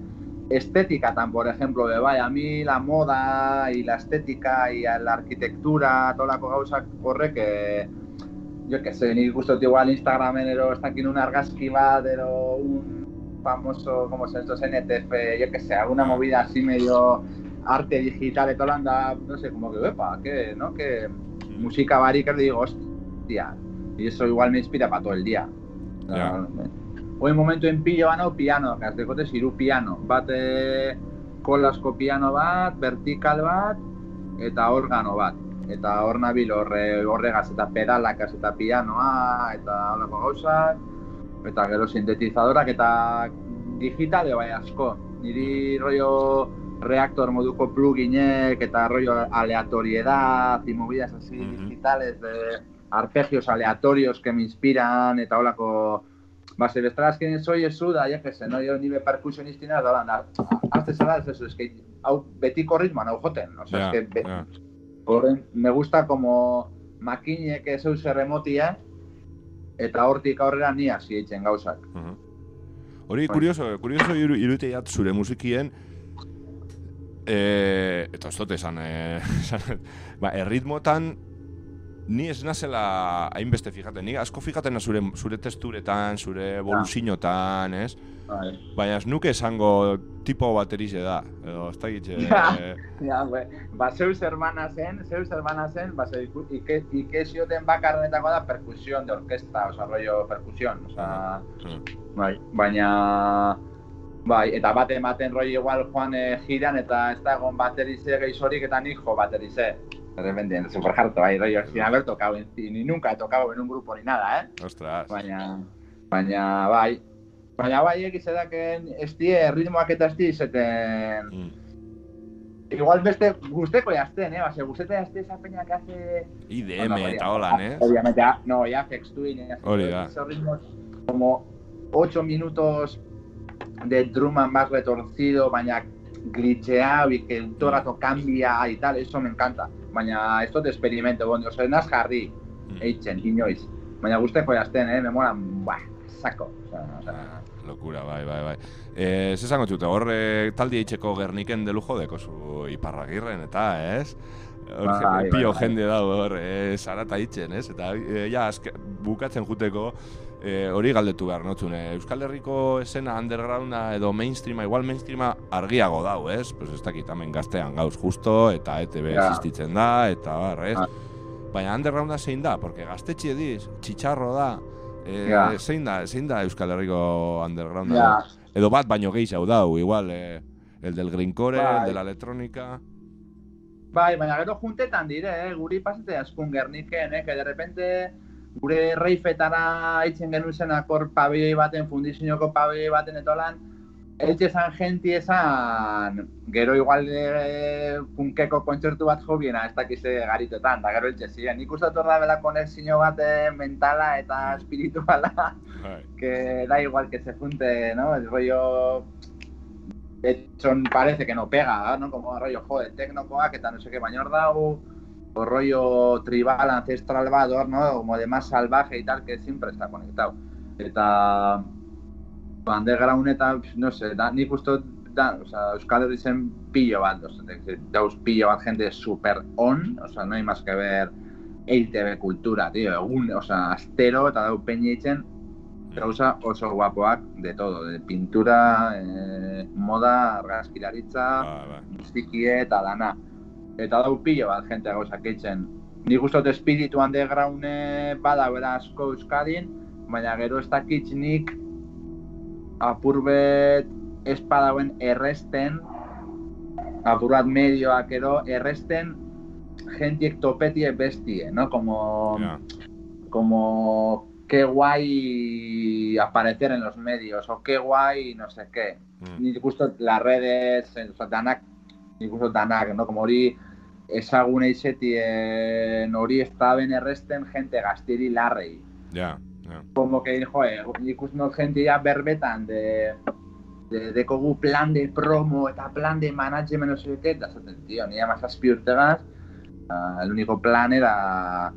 estéticatan, por ejemplo, de bai, a mí la moda y la estética y la arquitectura, tolako gauzak horrek, eh, yo que sé, nik gustot igual Instagramen ero ez dakin un argazki bat, ero un famoso, como se estos NTF, yo que sé, alguna movida así medio arte digital eta holan da, no sé, como que, epa, que, ¿no? Que música barik digo, hostia, y eso igual me inspira para todo el día.
Ja.
Hoy momento en pillo bano piano, que dekote ziru piano, bat eh, kolasko piano bat, vertikal bat, eta organo bat. Eta hor nabil horre, horregaz eta pedalakaz eta pianoa, eta holako gauzak, eta gero sintetizadorak eta digitale bai asko. Niri rollo reactor moduko pluginek eta rollo aleatoriedad y movidas así
Mhm.
digitales de arpegios aleatorios que me inspiran eta holako Ba, ze bestela azkenin soy esu da, ja, que se, no, yo nibe percusionistina da, da, azte zara, ez eso, es que, hau betiko ritmoan hau joten, o sea,
Ja,
es que, be,
ja.
horren, me gusta como makinek ez eus erremotia, eta hortik aurrera ni hasi eitzen gauzak.
Mhm. Hori,
Bai.
kurioso, kurioso iru, irute jat zure musikien, e, eta ez dut esan, e, [laughs] esan, ba, erritmotan, ni ez nazela hainbeste fijaten, ni asko fijaten zure, zure testuretan, zure evoluziotan, ez?
Bai.
Baina ez nuke esango tipo baterize da, edo ez da gitxe... [laughs]
Ja. Ja, be, ba, zeus hermana zen, zeus hermana zen, ba, ze, ike, ikezioten bakarrenetako da perkusion de orkesta, oza, rollo perkusion, oza, bai, baina, bai, eta bate ematen rollo igual joan eh, giran eta ez da egon baterize gehizorik eta nik jo baterize. De repente, super harto, bai, rollo, sin haber tocado, en, ni nunca he tocado en un grupo ni nada, eh?
Ostras.
Baina, baina, bai, baina bai egiz edaken ez die ritmoak eta ez die izeten...
Mm.
Igual beste gusteko jazten, eh? Base, gusteko jazten esa peña que hace...
IDM
Bueno,
eta holan, ez?
Obviamente, ah, no, ya Fex Twin, eh,
da.
esos ritmos como 8 minutos de drum and bass retorcido, baina glitcheado y que todo el rato cambia y tal, eso me encanta. Baina esto te experimento, bueno, oso naz jarri,
Mm.
eitzen, inoiz. Baina gusteko jazten, eh? Me molan, buah, saco. O sea, o
Lokura, bai, bai, bai. Eh, ez esango txute, hor eh, taldi eitzeko gerniken de lujo deko zu iparragirren, eta, ez? Hor,
Bai,
je-
bai,
pio
bai.
jende dago hor, eh, zarata itzen, ez? Eta, eh, ja, azke, bukatzen juteko, eh, hori galdetu behar notzun, eh, Euskal Herriko esena undergrounda edo mainstreama, igual mainstreama argiago dau, ez? Pues ez dakit, hemen gaztean gauz justo, eta ETB
Ja.
existitzen da, eta bar, ez?
Ah.
Baina undergrounda zein da, porque gaztetxe diz, txitxarro da, eh,
Ja.
zein da, zein da Euskal Herriko undergrounda?
Ja.
Edo bat baino gehiago dau, igual, eh, el del greencore,
Bai.
el de la electrónica...
Bai, baina gero juntetan dire, eh? guri pasate askun gerniken, eh? que de repente gure reifetara itzen genuen zenak hor pabelloi baten, fundizinoko pabelloi baten etolan, Eltxe esan genti esan, gero igual e, punkeko kontzertu bat jobiena, ez dakize garitotan, da gero eltxe ziren. Nik uste da bela konexio bat eh, mentala eta espirituala, [laughs] que da igual que se junte, ¿no? El rollo de hecho parece que no pega, ¿no? Como rollo, joder, tecnokoak eta no sé qué, baina hor dago, o rollo tribal, ancestral bador, ¿no? Como de más salvaje y tal, que siempre está conectado. Eta underground eta, no sé, da, nik uste dut, da, o sea, Euskal zen pillo bat, o sea, dauz pillo bat gente super on, o sea, no hay más que ver EITB kultura, tío, egun, o sea, astero eta dau peña itzen, gauza oso guapoak de todo, de pintura, eh, moda, argazkilaritza,
Ba, ba.
muzikie eta dana. Eta dau pilo bat jente gauzak eitzen. Nik uste dut espiritu undergrounde bada bera asko Euskadin, baina gero ez dakit nik apur bet ez badauen erresten, apur bat medioak ero erresten jentiek topetie bestie, no? Como,
Ja.
como qué guay aparecer en los medios o qué guay no sé qué.
Mm.
Nik uste dut las redes, eh, oza, danak, nik uste dut danak, no? Como hori ezaguna izetien hori ez da ben erresten jente gaztiri larrei.
Ja, ja.
Como que, joe, nik uste ya berbetan de, de, dekogu plan de promo eta plan de management, no sé qué, eta zaten, tío, ni amazazpi urtegaz, ah, el único plan era,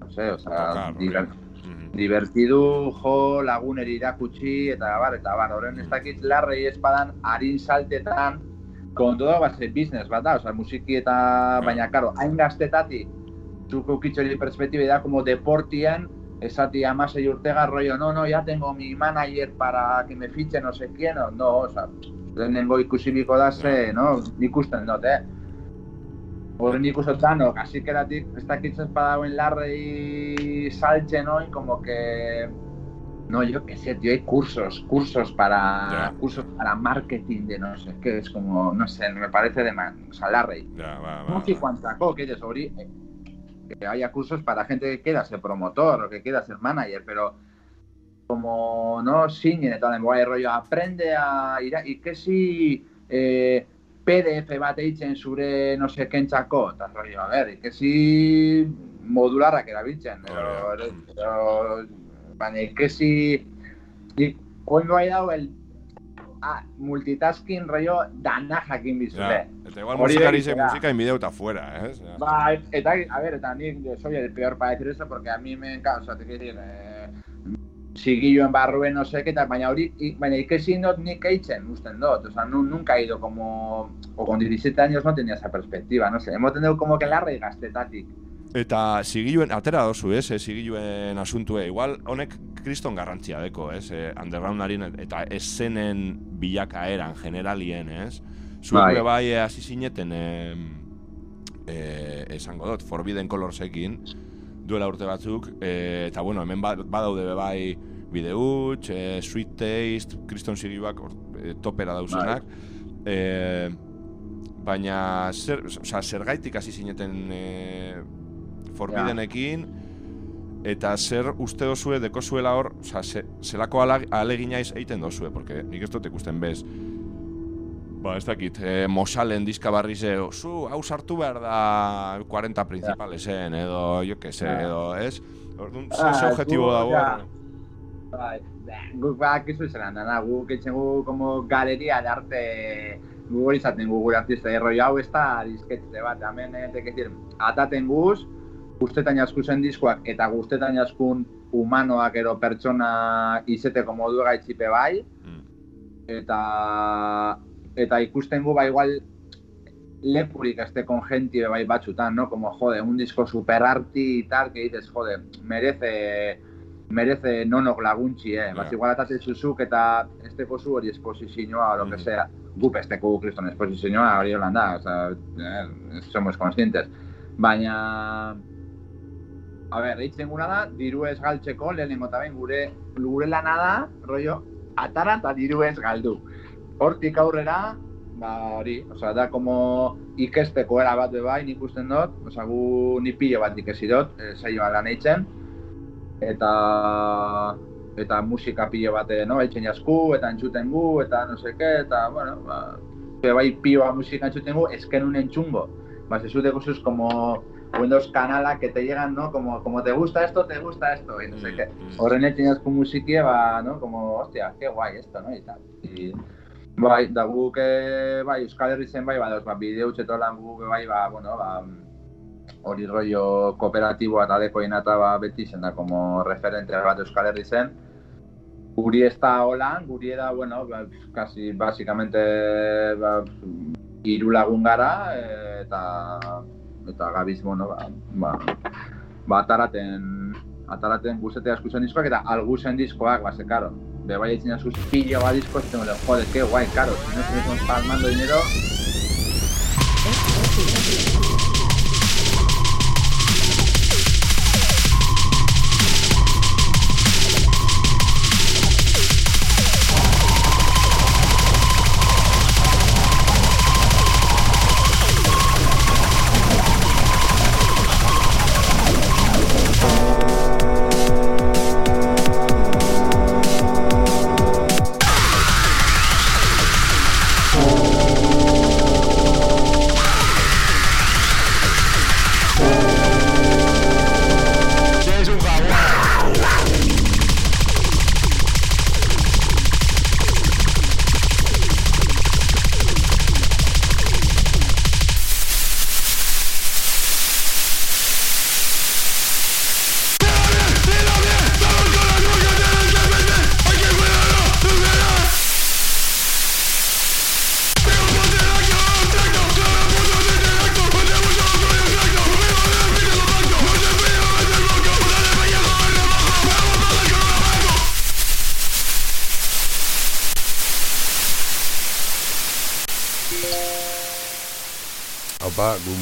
no sé, o sea,
Tocar,
diver-
Mhm.
divertidu, jo, laguneri irakutsi, eta bar, eta bar, horren ez dakit larrei espadan harin saltetan, todo base business bat da, osea, musiki eta, baina, karo, hain gaztetatik, zuk eukitxori perspektibe da, como deportian, esati amasei urtega, rollo, no, no, ya tengo mi manager para que me fiche no sé quién, o no, o sea, lehenengo ikusibiko da ze, no, nik usten dut, eh? Horren nik uste dut danok, hasikeratik, ez dakitzen padauen larrei saltzen hoy, como que... No, yo qué sé, tío, hay cursos, cursos para cursos para marketing de no sé qué, es como, no sé, me parece de man, o sea. No sé que eh, que haya cursos para gente que quiera ser promotor o que quiera ser manager, pero como no siguen eta den guai rollo, aprende a ir y que si eh, PDF bat eitzen zure no sé kentzako, eta rollo, a ver, y que si modularrak erabiltzen, edo,
da.
edo, baina, y que si y oingo bai dau el ah, multitasking rollo dana jakin bizule.
Ja, eta igual musikari
begitea.
ze musika inbideu eta fuera, eh?
Va, eta, a ver, nik yo soy el peor para decir eso porque a mí me encanta, o sea, te quiero decir, eh, sigilloen barruen, no sé qué tal, baina hori, baina ikesi dut nik eitzen, usten dut, o sea, nu, nunca he ido como, o con 17 años no tenía esa perspectiva, no sé, hemos tenido como que larrei gaztetatik.
Eta zigiluen, atera dozu, ez, eh, zigiluen asuntue. Igual, honek kriston garrantzia deko, ez, eh, undergroundaren eta esenen bilakaeran generalien, ez? Zuek
Bai.
bai, bai eh, hasi zineten, eh, eh, esango dut, Forbidden Colorsekin, duela urte batzuk, eh, eta bueno, hemen ba- badaude bai bide huts, eh, Sweet Taste, kriston zigiluak eh, topera dauzenak, eh, baina zer, osea, zergaitik hasi zineten eh, Forbiddenekin eta zer uste dozue deko zuela hor, osea, ze, zelako alegina egiten dozue, porque nik ez dut ikusten bez. Ba, ez dakit, eh, Mosalen diska barri ze, zu, hau sartu behar da 40 principalesen, edo, jo que se, edo, ez? Orduan,
Ah,
ze, ze objetibo
gu-
dago?
Bai, bah, guk bakizu zelan dana, guk eitzen gu como galeria de arte gu hori izaten gu gure artista erroi hau ez da disketxe bat, hemen eh, te decir, ataten guz, guztetan jaskuzen diskoak eta guztetan jaskun humanoak ero pertsona izeteko modu gaitzipe bai,
Mm.
eta eta ikusten gu ba igual lekurik este con gente bai batzutan, ¿no? Como, jode, un disco super arti y tal, que dices, jode, merece merece nonok laguntzi, eh?
Ja.
Bas, igual atate zuzuk eta esteko zu hori esposizioa o lo que
Mhm.
sea. Gu pesteko kriston esposizioa hori holan da, o sea, eh, somos conscientes. Baina, a ver, eitzen guna da, diru ez galtzeko, lehenengo eta behin gure, gure lana da, rollo, atara eta diru ez galdu. Hortik aurrera, ba hori, osea, da como ikesteko era bat bai, nik usten dut, osea, gu ni pilo bat ikesi dut, e, saioan lan eitzen, eta eta musika pilo bat, no, eitzen jasku, eta entzuten gu, eta no seke, eta, bueno, ba, bai pioa musika entzuten gu, esken un entzungo. Ba, se zute cosas como Windows kanala que te llegan, ¿no? Como, como te gusta esto, te gusta esto, y no sé
Mm,
qué.
mm.
Horren eitzen jasku musikia, ba, no? Como, hostia, qué guay esto, ¿no? Y tal. Y, Bai, da guk, e, bai, Euskal Herri zen bai, badoz, ba, bideo lan guk, bai, ba, bueno, ba, hori rollo kooperatiboa eta dekoina eta ba, beti zen da, como referente bat Euskal Herri zen. Guri ez da holan, guri da, bueno, ba, casi, basicamente, ba, hiru lagun gara, e, eta, eta gabiz, bueno, ba, ba, ba ataraten, ataraten guztetea eskuzen diskoak, eta alguzen diskoak, ba, ze, karo, de bai etzina sus pillo ba disko, eta tengo, joder, que guay, karo, si no estamos palmando dinero,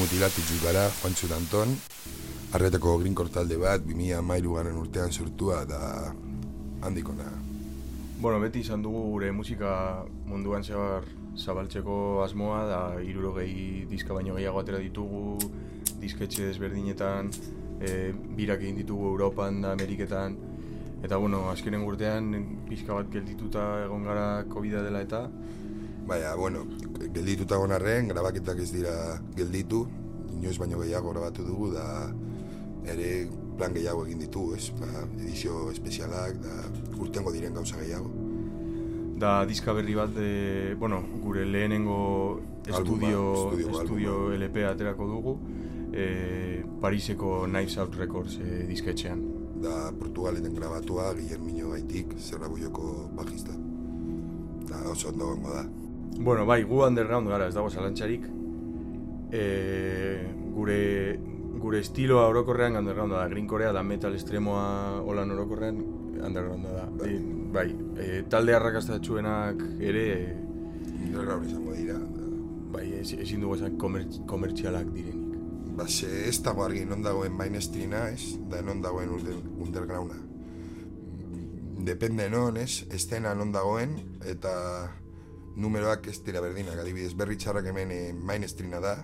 Mutilatitzu gara, Juantxo Anton, arretako grinkor talde bat, 2000 mairu garen urtean sortua da handikona.
Bueno, beti izan dugu gure musika munduan zehar zabaltzeko asmoa, da irurogei diska baino gehiago atera ditugu, disketxe desberdinetan, e, birak egin ditugu Europan da Ameriketan, eta bueno, azkenen urtean pixka bat geldituta egon gara covid dela eta,
Baina, bueno, geldituta gonarren, grabaketak ez dira gelditu, inoiz baino gehiago grabatu dugu, da ere plan gehiago egin ditu, ez? Ba, edizio espezialak, da urtengo diren gauza gehiago.
da diska berri bat, de, bueno, gure lehenengo estudio,
estudio
estudio. LP aterako dugu, e, Pariseko Knives Out Records e, disketxean.
Da Portugaleten grabatua, Guillermino Gaitik, Zerrabuioko bajista. Da oso ondo gongo da.
Bueno, bai, gu underground gara, ez dago zalantzarik. E, gure, gure estiloa orokorrean underground da, green korea da metal estremoa holan orokorrean underground da. E, bai, e, talde arrakastatxuenak ere,
Underground izango dira.
bai, ez, ezin dugu esan komer, komertzialak direnik.
Ba, ze ez dago argi non dagoen mainestrina, ez? Da non dagoen under, undergrounda. Depende non, ez? Estena non dagoen, eta numeroak ez dira berdinak. Adibidez, berri txarrak hemen eh, mainestrina da,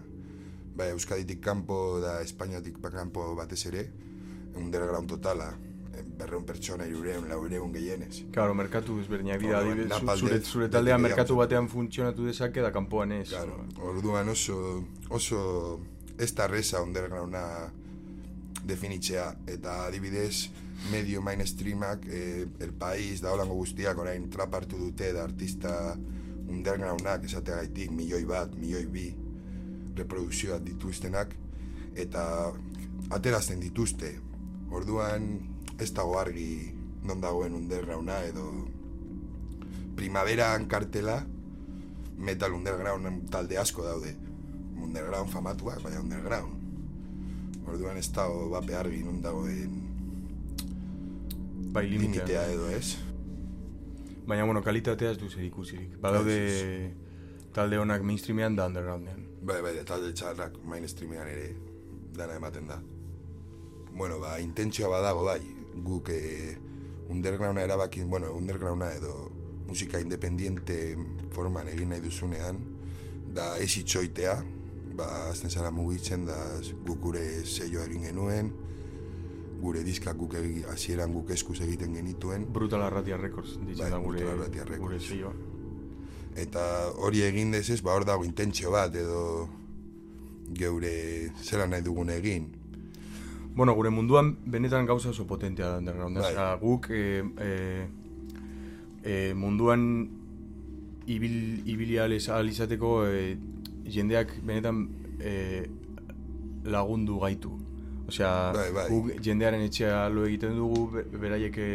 ba, Euskaditik kanpo da Espainiatik kanpo batez ere, underground totala, eh, berreun pertsona irureun, laureun gehienez.
Claro, merkatu ezberdinak dira, adibidez, zure, zure
beti
taldea
gehiago
merkatu batean funtzionatu dezake da kanpoan ez.
Claro, orduan oso, oso ez da reza undergrounda definitzea, eta adibidez, medio mainstreamak, eh, el país, da holango guztiak orain trap hartu dute da artista undergroundak esateagaitik milioi bat, milioi bi reprodukzioak dituztenak, eta aterazten dituzte. Orduan ez dago argi non dagoen undergrounda edo primaveran kartela metal underground talde asko daude. Underground famatuak, baina underground. Orduan ez dago bape argi non dagoen
Bai, limitea
edo ez.
Baina, bueno, kalitatea ez du zer ikusirik. Badaude talde honak mainstreamean da undergroundean.
Bai, bai, talde txarrak mainstreamean ere dana ematen da. Bueno, ba, intentzioa badago bai, guk eh, undergrounda erabakin, bueno, undergrounda edo musika independiente forman egin nahi duzunean, da ez itxoitea, ba, azten zara mugitzen da guk gure seioa egin genuen, gure diskak guk hasieran guk eskuz egiten genituen,
Brutal Arratia Records, ditzen
Bai,
da gure,
Arratia Records.
gure selloa.
eta hori egin dezez, ba hor dago intentzio bat edo geure zera nahi dugun egin.
Bueno, gure munduan benetan gauza oso potentea da underground.
Bai.
Guk e, e, e, munduan ibil, ibili ahal iz- ahal izateko e, jendeak benetan e, lagundu gaitu. Osea,
Bai, bai.
guk jendearen etxea lo egiten dugu, be- beraiek e,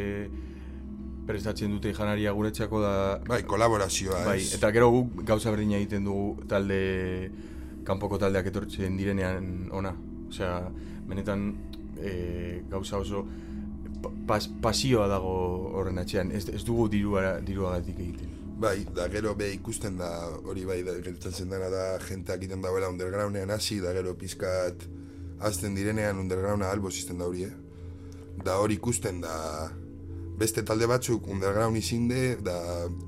prestatzen dute janaria guretzako da...
Bai, kolaborazioa,
Bai,
ez?
eta gero guk gauza berdina egiten dugu talde, kanpoko taldeak etortzen direnean ona. Osea, benetan e, gauza oso pa- pas, pasioa dago horren atxean, ez, ez dugu dirua, diruagatik egiten.
Bai, da gero be ikusten da hori bai da gertatzen dena da jenteak egiten dauela undergroundean hasi da gero pizkat azten direnean undergrounda albo izten da hori, eh? Da hori ikusten da beste talde batzuk underground izinde, da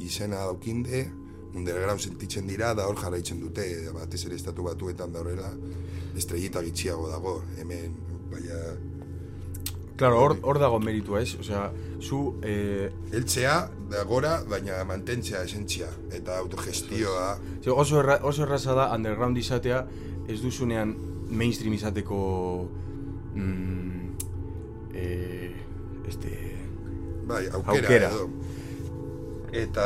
izena daukinde, underground sentitzen dira, da hor jarraitzen dute, batez ere estatu batuetan da horrela, estrellita gitxiago dago, hemen, baina...
Claro, hor, hor dago meritua, ez? Osea, zu... Eh,
Eltzea, da gora, baina mantentzea esentzia, eta autogestioa,
oso, erra, oso erraza da underground izatea ez duzunean mainstream izateko mm, eh, este,
Bai, aukera,
Aukera.
edo. Eta,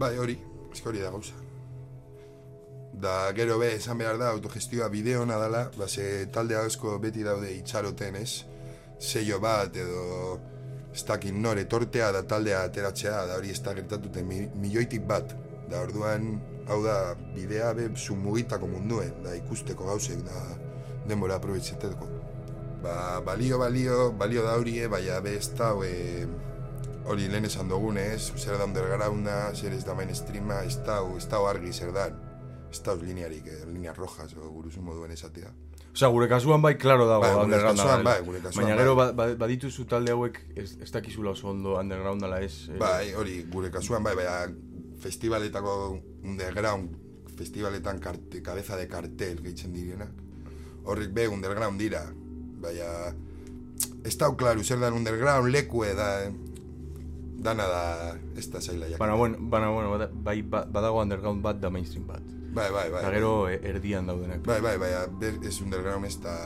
bai, hori, eske hori da gauza. Da, gero be, esan behar da, autogestioa bideo ona dela, ba, ze talde asko beti daude itxaroten, ez? Seio bat, edo, ez dakit nore, tortea da taldea ateratzea, da hori ez da gertatuten mi, milioitik bat. Da, orduan, hau da, bidea be, sumugitako munduen, da, ikusteko gauzek, da, denbora aprobetxeteko. Ba, balio, balio, balio da hori, eh, baina be ez da, hori lehen esan dugunez, zer da undergrounda, zer ez da mainstreama, ez da, ez da argi zer da, ez da linearik, eh, lineas rojas, o guruzu moduen esatea.
Osea, gure kasuan bai klaro dago
Bai, gure
undergrounda
kasuan bai, gure kasuan
Baina
bai.
gero ba, ba, badituzu talde hauek ez, ez dakizula oso ondo underground dela ez. eh,
Bai, hori, gure kasuan, bai, baina festivaletako underground, festivaletan karte, cabeza de cartel gehitzen direnak. Horrik be, underground dira, baina ez da klaru, zer dan underground lekue da, dana da, ez da zaila jakin.
Baina, bueno, baina, bueno, bai, ba- badago underground bat da mainstream bat.
Bai, bai, bai.
Eta gero eh, erdian daudenak.
Bai, bai, bai, ez underground ez da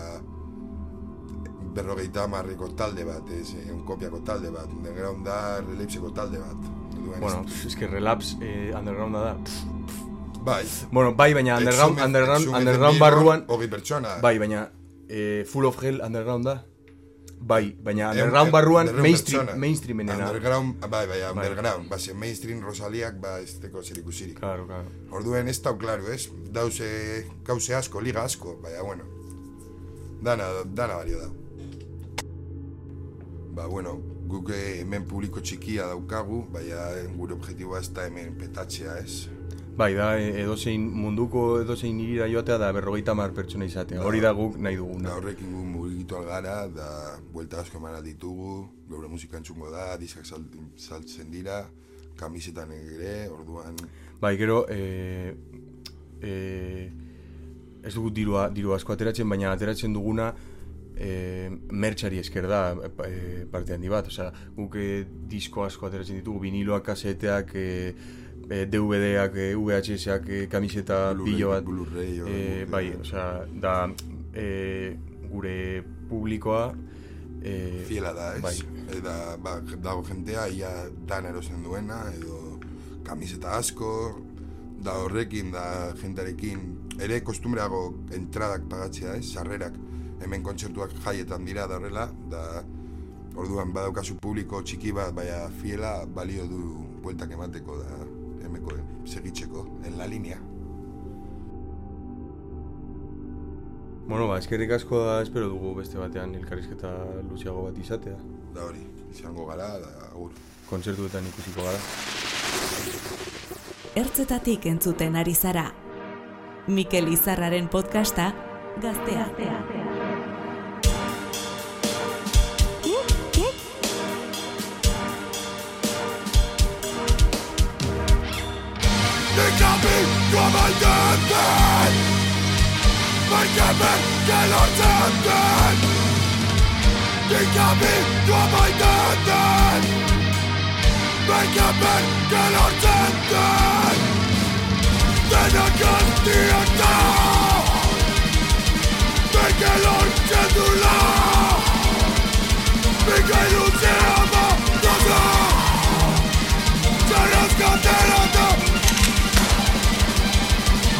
berrogeita hamarreko talde bat, ez, eh, un kopiako talde bat, underground da relapseko talde bat. Orduan,
Bueno,
ez-
pff, es que relapse eh, undergrounda da.
Bai.
Bueno, bai, baina underground,
Exhume-
underground,
Exhume
underground barruan...
hogei pertsona.
Bai, baina eh, Full of Hell underground da. Bai, baina underground barruan mainstream,
pertsona.
mainstreamenena.
Underground, bai, bai,
Bai.
underground, base mainstream Rosaliak, ba, ez teko ikusirik.
Claro, claro.
Orduen ez dau klaro, ez? Dauze, gauze asko, liga asko, baina, bueno. Dana, dana balio dau. Ba, bueno, guk eh, hemen publiko txikia daukagu, baina gure objektiboa ez da hemen petatzea, ez?
Bai, da edozein munduko edozein hirira joatea da berrogeita mar pertsona izatea. Hori da guk nahi duguna.
Da horrekin gu mugitu algara, da buelta asko eman ditugu, geure musika entzungo da, diskak sal- saltzen dira, kamisetan ere, orduan...
Bai, gero, e, e, ez dugu diru, diru asko ateratzen, baina ateratzen duguna e, mertxari esker da e, parte handi bat. Osea, guk e, disko asko ateratzen ditugu, viniloak, kaseteak, e, e, DVD-ak, e, VHS-ak, e, kamiseta, pilo bat.
Blu-ray,
e, bai, osea, da e, gure publikoa e,
Fiela da, ez?
Bai.
Eta ba, dago jentea, ia dan erosen duena, edo kamiseta asko, da horrekin, da jentearekin, ere kostumbreago entradak pagatzea, ez? Sarrerak, hemen kontzertuak jaietan dira da horrela, da orduan badaukazu publiko txiki bat, baina fiela balio du bueltak emateko da hemeko segitzeko, en la linea.
Bueno, ba, eskerrik asko da espero dugu beste batean elkarrizketa luzeago bat izatea.
Da hori, izango gara, da agur.
Kontzertuetan ikusiko gara.
Ertzetatik entzuten ari zara. Mikel Izarraren podcasta Gaztea.
Déjame comandante Déjame que lo sientan Déjame comandante Déjame que lo sientan De la cantidad De que lo cedula De que lo se ama todo Se rescate la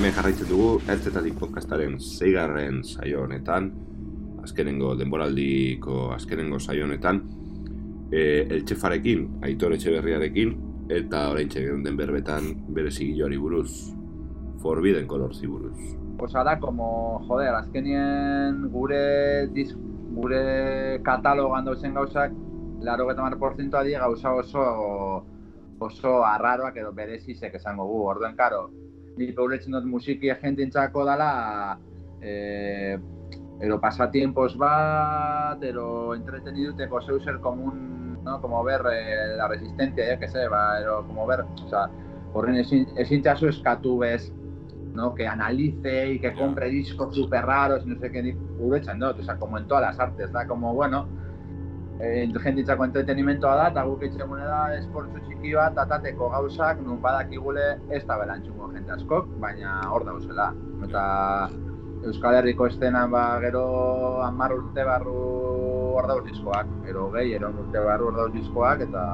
Hemen jarraitzen dugu, ertzetatik podcastaren zeigarren saio honetan, azkenengo denboraldiko azkenengo saio honetan, e, eltxefarekin, aitor etxeberriarekin, eta orain txegen den berbetan bere zigilloari buruz, Forbidden Colorsi buruz.
Osa da, como, joder, azkenien gure dis, gure katalogan dauzen gauzak, laro geta porzentoa die gauza oso oso arraroak edo berezizek esango gu. Orduen, karo, ni ulertzen dut musiki agentintzako dala eh, ero pasatiempos bat, ero entreteniduteko zeu zer komun, no? como ver eh, la resistencia, eh, que se, ba, ero como ver, o sea, horren ezin, ezin txasu eskatu bez, ¿no? que analice y que compre discos super raros y no sé qué, ni uretzen dut, o sea, como en todas las artes, da como, bueno, eh, jenditzako entretenimientoa da, eta guk itxemune da esportzu txiki bat, atateko gauzak, nun badakigule ez da belantxungo jente askok, baina hor dauzela. Eta Euskal Herriko estenan ba, gero hamar urte barru hor dauz diskoak, gero gehi, ero urte barru hor dauz diskoak, eta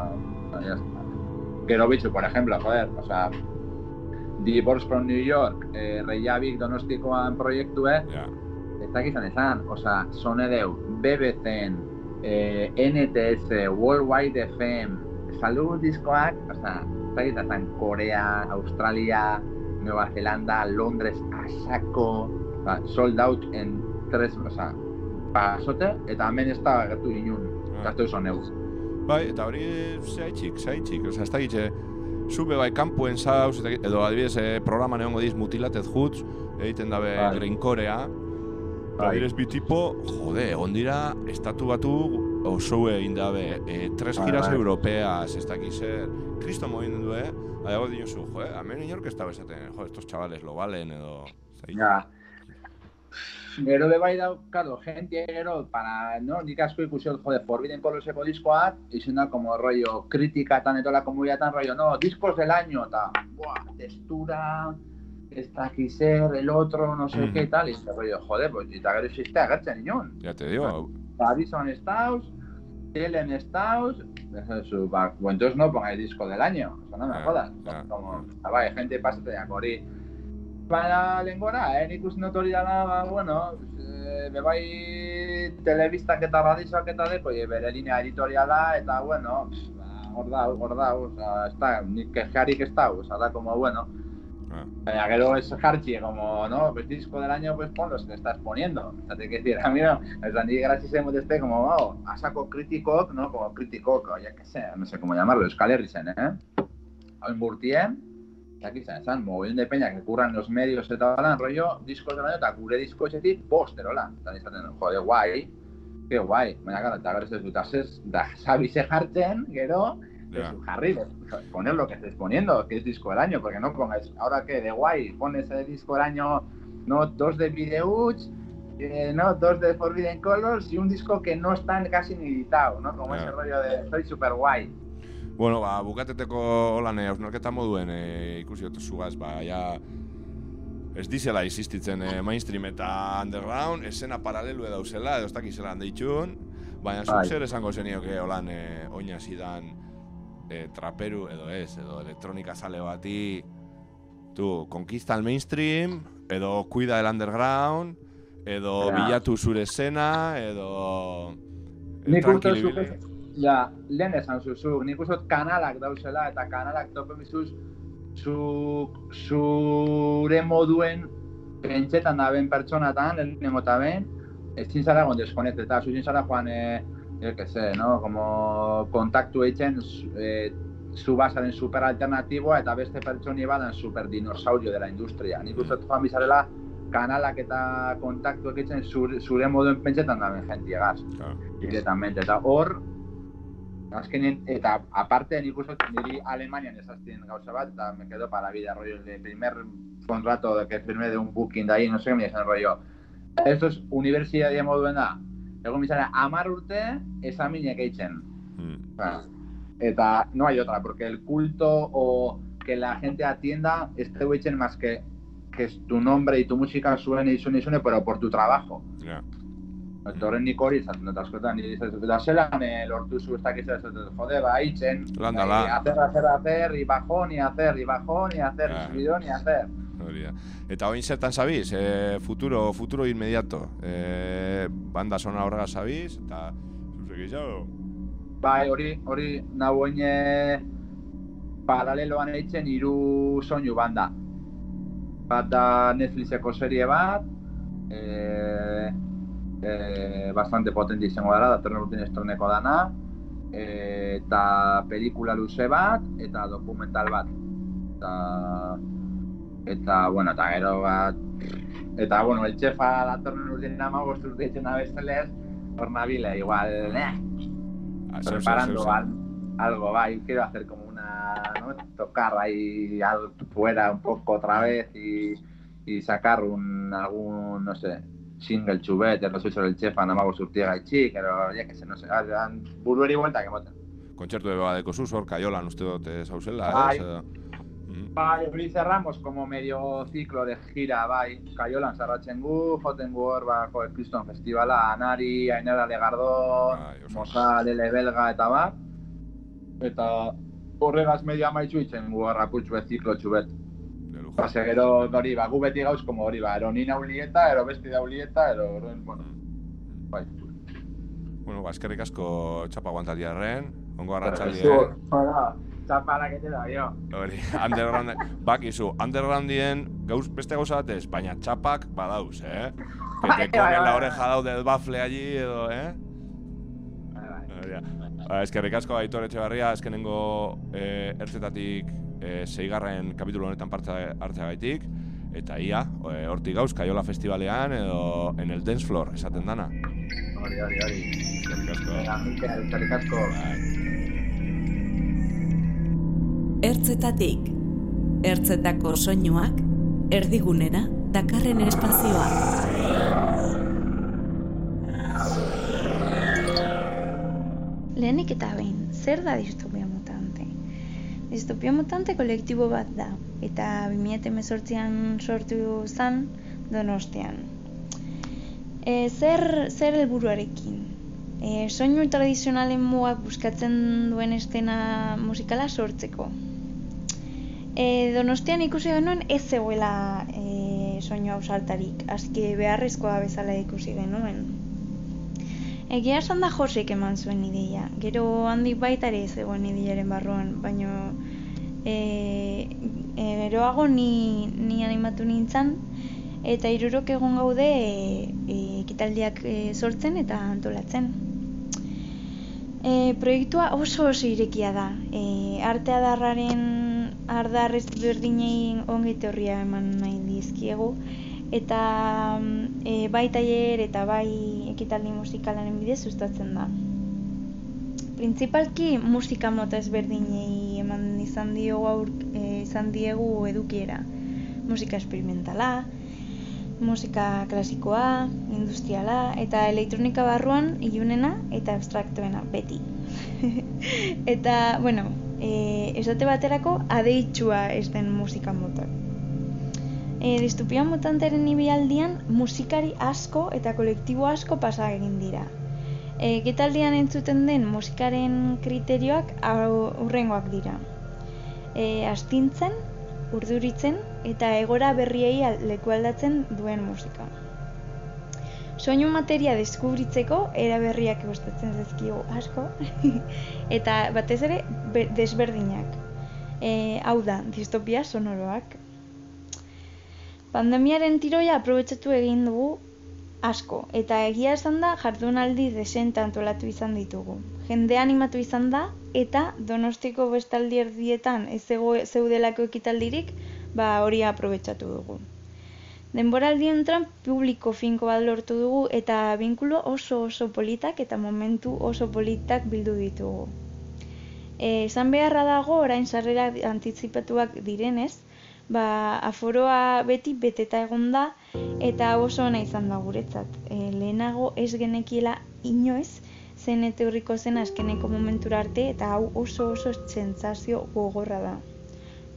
está. Gero bitxu, por ejemplo, joder, o sea, Divorce from New York, eh, Reykjavik Donostikoan proiektue,
Ja.
ez dakit izan esan, osea, sonedeu, BBC-en, eh, NTS, Worldwide FM, salud diskoak, osea, ez dakit esan, Korea, Australia, Nueva Zelanda, Londres, asako, ba, sold out en tres, osea, pasote, eta hemen ez da gertu inun,
Ah.
gaztu soneu.
Bai, eta hori zehaitxik, zehaitxik, oza, ez da gitxe, zube bai kanpuen zauz, edo adibidez, eh, programan egongo diz mutilated hoods, egiten dabe
Bai.
grinkorea,
Bai.
adibidez bi tipo, jode, egon dira, estatu batu oso egin dabe, e, tres
Bai,
giras europeas, ez dakiz zer, kristo movimendu, eh? Adago dinosu, jo, hemen inork ez da bezaten, jo, estos chavales lo valen, edo...
Ja. Gero be bai dau, claro, gente gero, para, no, nik asko ikusi dut, jode, Forbidden Colorseko diskoak, izen da como rollo, kritikatan eta la komunidatan rollo, no, discos del año, eta, buah, textura, ez dakiz zer, el otro, no sé
Mhm.
qué, tal, y este rollo, jode, pues, eta gero existe agertzen inon.
Ya te digo,
Addison Staus, Ellen Staus, su, ba, bueno, entonces no pongáis disco del año, eso no me
Ja,
jodas.
ja.
Como, ah, bai, gente pasateak hori. Baina lengora, eh, nik uste dut hori dela, ba, bueno, e, bebai telebistak eta radizak eta deko, e, bere linea editoriala, eta, bueno, pff, ba, hor da, hor da, oza, ez da, nik kejarik ez da, oza, da, como, bueno,
Ah.
Baina gero es Harchi, como, no, pues disco del año, pues ponlo, se te estás poniendo. O sea, te que decir, a mí no, gracias hemos de este como, oh, a saco crítico, ¿no? Como crítico, ya que sé, no sé cómo llamarlo, Euskal Herrisen, ¿eh? Hau inburtien, aquí se esan, mogollón de peña que curran los medios eta hola, rollo, discos del año, eta gure disko etxetik, posterola. Eta izaten, jode, guai, que guai. Baina, gara, eta gero ez dut, azez, da, sabize jartzen, gero,
Ja.
de su poner lo que estés poniendo, que es disco del año, porque no pongáis, ahora que de guay, pones el disco del año, no, dos de Videuch, eh, no, dos de Forbidden Colors y un disco que no están casi ni editado, ¿no? Como ese rollo de soy super guay.
Bueno, ba, bukateteko holan e, hausnarketa moduen e, ikusi dut zugaz, ba, ja, ez dizela existitzen e, mainstream eta underground, esena paralelu dauzela, edo ez dakizela handeitxun, baina zuk zer esango zenioke holan e, oina zidan e, traperu edo ez, edo elektronika sale bati, tu, konkista el mainstream, edo cuida el underground, edo
Ja.
bilatu zure esena, edo... e,
Nik uste
tranquil
zuk,
ibili.
ja, lehen esan zuzu, nik uste kanalak dauzela, eta kanalak tope bizuz, zu, zure moduen pentsetan daben pertsonatan, lehenengo eta ben, ezin zara egon deskonekteta, zu ezin zara joan, e, yo que sé, no? como kontaktu eitzen, e, zu basaren super alternatiboa eta beste pertsoni badan super dinosaurio dela industria. Nik uste dut joan bizarela kanalak eta kontaktuak eitzen zure, zure moduen pentsetan daben jentiegaz
Claro.
directamente. Eta hor, azkenean, eta aparte nik uste niri Alemanian ezaztien gauza bat, eta me quedo para la vida, rollo, el primer contrato que firmé de un booking de ahí, no sé qué me dicen, rollo, esto es universidad de moduen da, egon bizara amar urte esaminek eitzen.
Mm.
Eta no hay otra, porque el culto o que la gente atienda esté eitzen más que que es tu nombre y tu música suene y suene y suene, pero por tu trabajo.
Ja.
Eta horren nik hori izaten dut askotan, nire izaten dut, zelan eh, lortu zu ez dakiz ez dut, jode, ba, itzen, eh, hacer, hacer, hacer, y bajón, y hacer, y bajón, y hacer,
Ja.
y subidón, y hacer.
Hori da. Eta oin zertan zabiz, e, futuro, futuro inmediato. E, banda sona horrega zabiz, eta zuzek.
Bai, hori, hori, nagoen eh, paraleloan eitzen hiru soinu banda. Bat da Netflixeko serie bat, eh, eh, bastante potente izango dara, datorren urtin estreneko dana, eh, eta pelikula luze bat, eta dokumental bat. Eta, eta bueno, eta gero bat, eta, bueno, el txefa datorren urtin ama, bost urte eitzen da bestelez, hor nabile, igual, eh,
Ah,
preparando
zeu, zeu.
al- algo, va, y quiero hacer como una, ¿no? tocar ahí algo fuera un poco otra vez y, y sacar un, algún, no sé, single chubet, no soy sobre el chef, namago surtiega y chi, pero ya que se, no sé, dan burueri vuelta que moten.
Kontzertu de badeko zuz, hor, kaiolan uste dut eh, zauzela,
Bai.
Mm.
Bai, hori cerramos como medio ciclo de gira, bai, kaiolan zarratzen gu, joten gu hor, ba, jo, Kriston Festivala, Anari, Ainara Legardon,
Bai, oso.
Mosa, Lele Belga eta bar. Eta horregaz medio amaitzu itzen gu hor apurtxu bet, ziklo txubet. Pase gero hori, ba, gu beti gauz, como hori, ba, ero nina ulieta, ero besti da ulieta, ero, horren, bueno, bai.
Bueno, ba, eskerrik asko txapa guantatiarren, ongo arratsaldia.
Zu, Hola, txapala que te da, yo.
Hori, underground, bakizu, undergroundien gauz, beste gauza batez, baina txapak badauz, eh? Que te
bai,
comen
bai,
la
bai.
oreja dau del bafle allí, edo, eh? Hori. Ba, eskerrik asko Aitor Etxebarria, azkenengo eh, ertzetatik eh, zeigarren kapitulu honetan parte hartzeagaitik, eta ia, eh, hortik gauz, Kaiola Festivalean, edo en el dance floor, esaten dana.
Hori, hori, hori.
Eskerrik asko.
Eskerrik asko.
Ertzetatik. Ertzetako soinuak, erdigunera, dakarren espazioa.
Lehenik eta behin, zer da distopia mutante? Distopia mutante kolektibo bat da, eta 2018an sortu zen donostian. E, zer, zer helburuarekin? E, soinu tradizionalen mugak buskatzen duen estena musikala sortzeko. E, donostian ikusi genuen ez zegoela e, soinu hau saltarik, aski beharrezkoa bezala ikusi genuen. Egia esan da Josek eman zuen ideia. Gero handik baita ere zegoen ideiaren barruan, baino e, e, geroago ni, ni animatu nintzen eta hirurok egon gaude e, e, ekitaldiak e, sortzen eta antolatzen. E, proiektua oso oso irekia da. E, arte adarraren ardarrez berdinei ongi horria eman nahi dizkiegu eta mm, e, bai tailer eta bai ekitaldi musikalaren bidez sustatzen da. Printzipalki musika mota ezberdinei eman izan diogu aur, e, izan diegu edukiera. Musika experimentala, musika klasikoa, industriala eta elektronika barruan ilunena eta abstraktuena beti. [laughs] eta, bueno, e, esate baterako adeitsua ez den musika mota. E, distopia mutanteren ibialdian musikari asko eta kolektibo asko pasa egin dira. E, Getaldian entzuten den musikaren kriterioak hurrengoak dira. E, astintzen, urduritzen eta egora berriei leku aldatzen duen musika. Soinu materia deskubritzeko era berriak gustatzen zaizkigu asko [laughs] eta batez ere be- desberdinak. E, hau da, distopia sonoroak. Pandemiaren tiroia aprobetxatu egin dugu asko, eta egia esan da jardunaldi desente antolatu izan ditugu. Jende animatu izan da, eta donostiko bestaldi erdietan ez zeudelako ekitaldirik, ba hori aprobetxatu dugu. Denboraldi entran publiko finko bat lortu dugu eta binkulo oso oso politak eta momentu oso politak bildu ditugu. E, esan beharra dago orain sarrera antizipatuak direnez, ba, aforoa beti beteta egon da eta oso ona izan da guretzat. E, lehenago ez genekiela inoiz zen etorriko zen azkeneko momentura arte eta hau oso oso sentsazio gogorra da.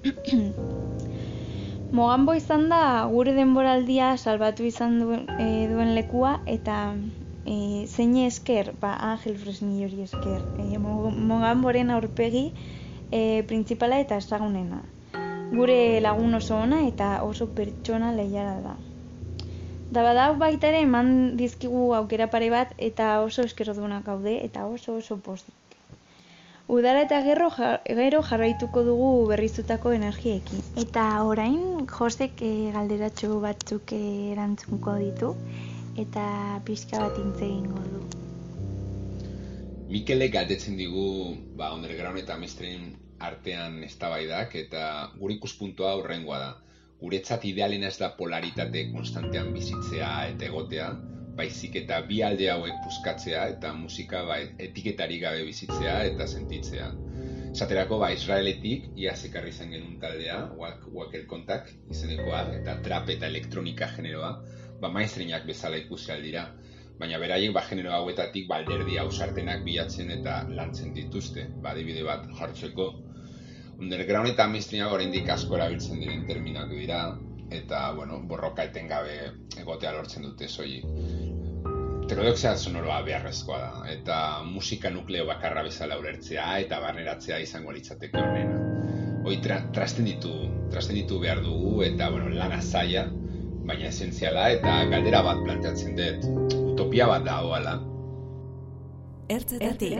[clears throat] [clears throat] Mogambo izan da gure denboraldia salbatu izan duen, e, duen lekua eta e, zein esker, ba, Angel Fresnillori esker, e, Mogamboren aurpegi e, printzipala eta ezagunena. Gure lagun oso ona eta oso pertsona lehiara da. Da badau baita ere eman dizkigu aukera pare bat eta oso eskero duenak gaude eta oso oso pozik. Udara eta gero, gero jarraituko dugu berrizutako energiekin. Eta orain, Josek e, galderatxo batzuk eh, erantzunko ditu, eta pixka bat intzegin du.
Mikele galdetzen digu, ba, underground eta mestren artean eztabaidak eta gure ikuspuntua horrengoa da. Guretzat idealena ez da polaritate konstantean bizitzea eta egotea, baizik eta bi alde hauek puskatzea eta musika ba, etiketari gabe bizitzea eta sentitzea. Esaterako ba, Israeletik, ia zekarri zen genuen taldea, wak, wakel kontak izenekoa, eta trap eta elektronika generoa, ba, maiztrinak bezala ikusi aldira. Baina beraiek ba, genero hauetatik balderdi hausartenak bilatzen eta lantzen dituzte, ba, dibide bat jartzeko. Underground eta mainstreamak oraindik asko erabiltzen diren terminak dira, eta, bueno, borroka etengabe egotea lortzen dute zoi heterodoxia sonoroa beharrezkoa da, eta musika nukleo bakarra bezala urertzea eta barneratzea izango litzateke honena. Hoi tra, trasten ditu, trasten ditu behar dugu eta bueno, lana zaila, baina esentziala eta galdera bat planteatzen dut, utopia bat da hoala.
Ertzetatik.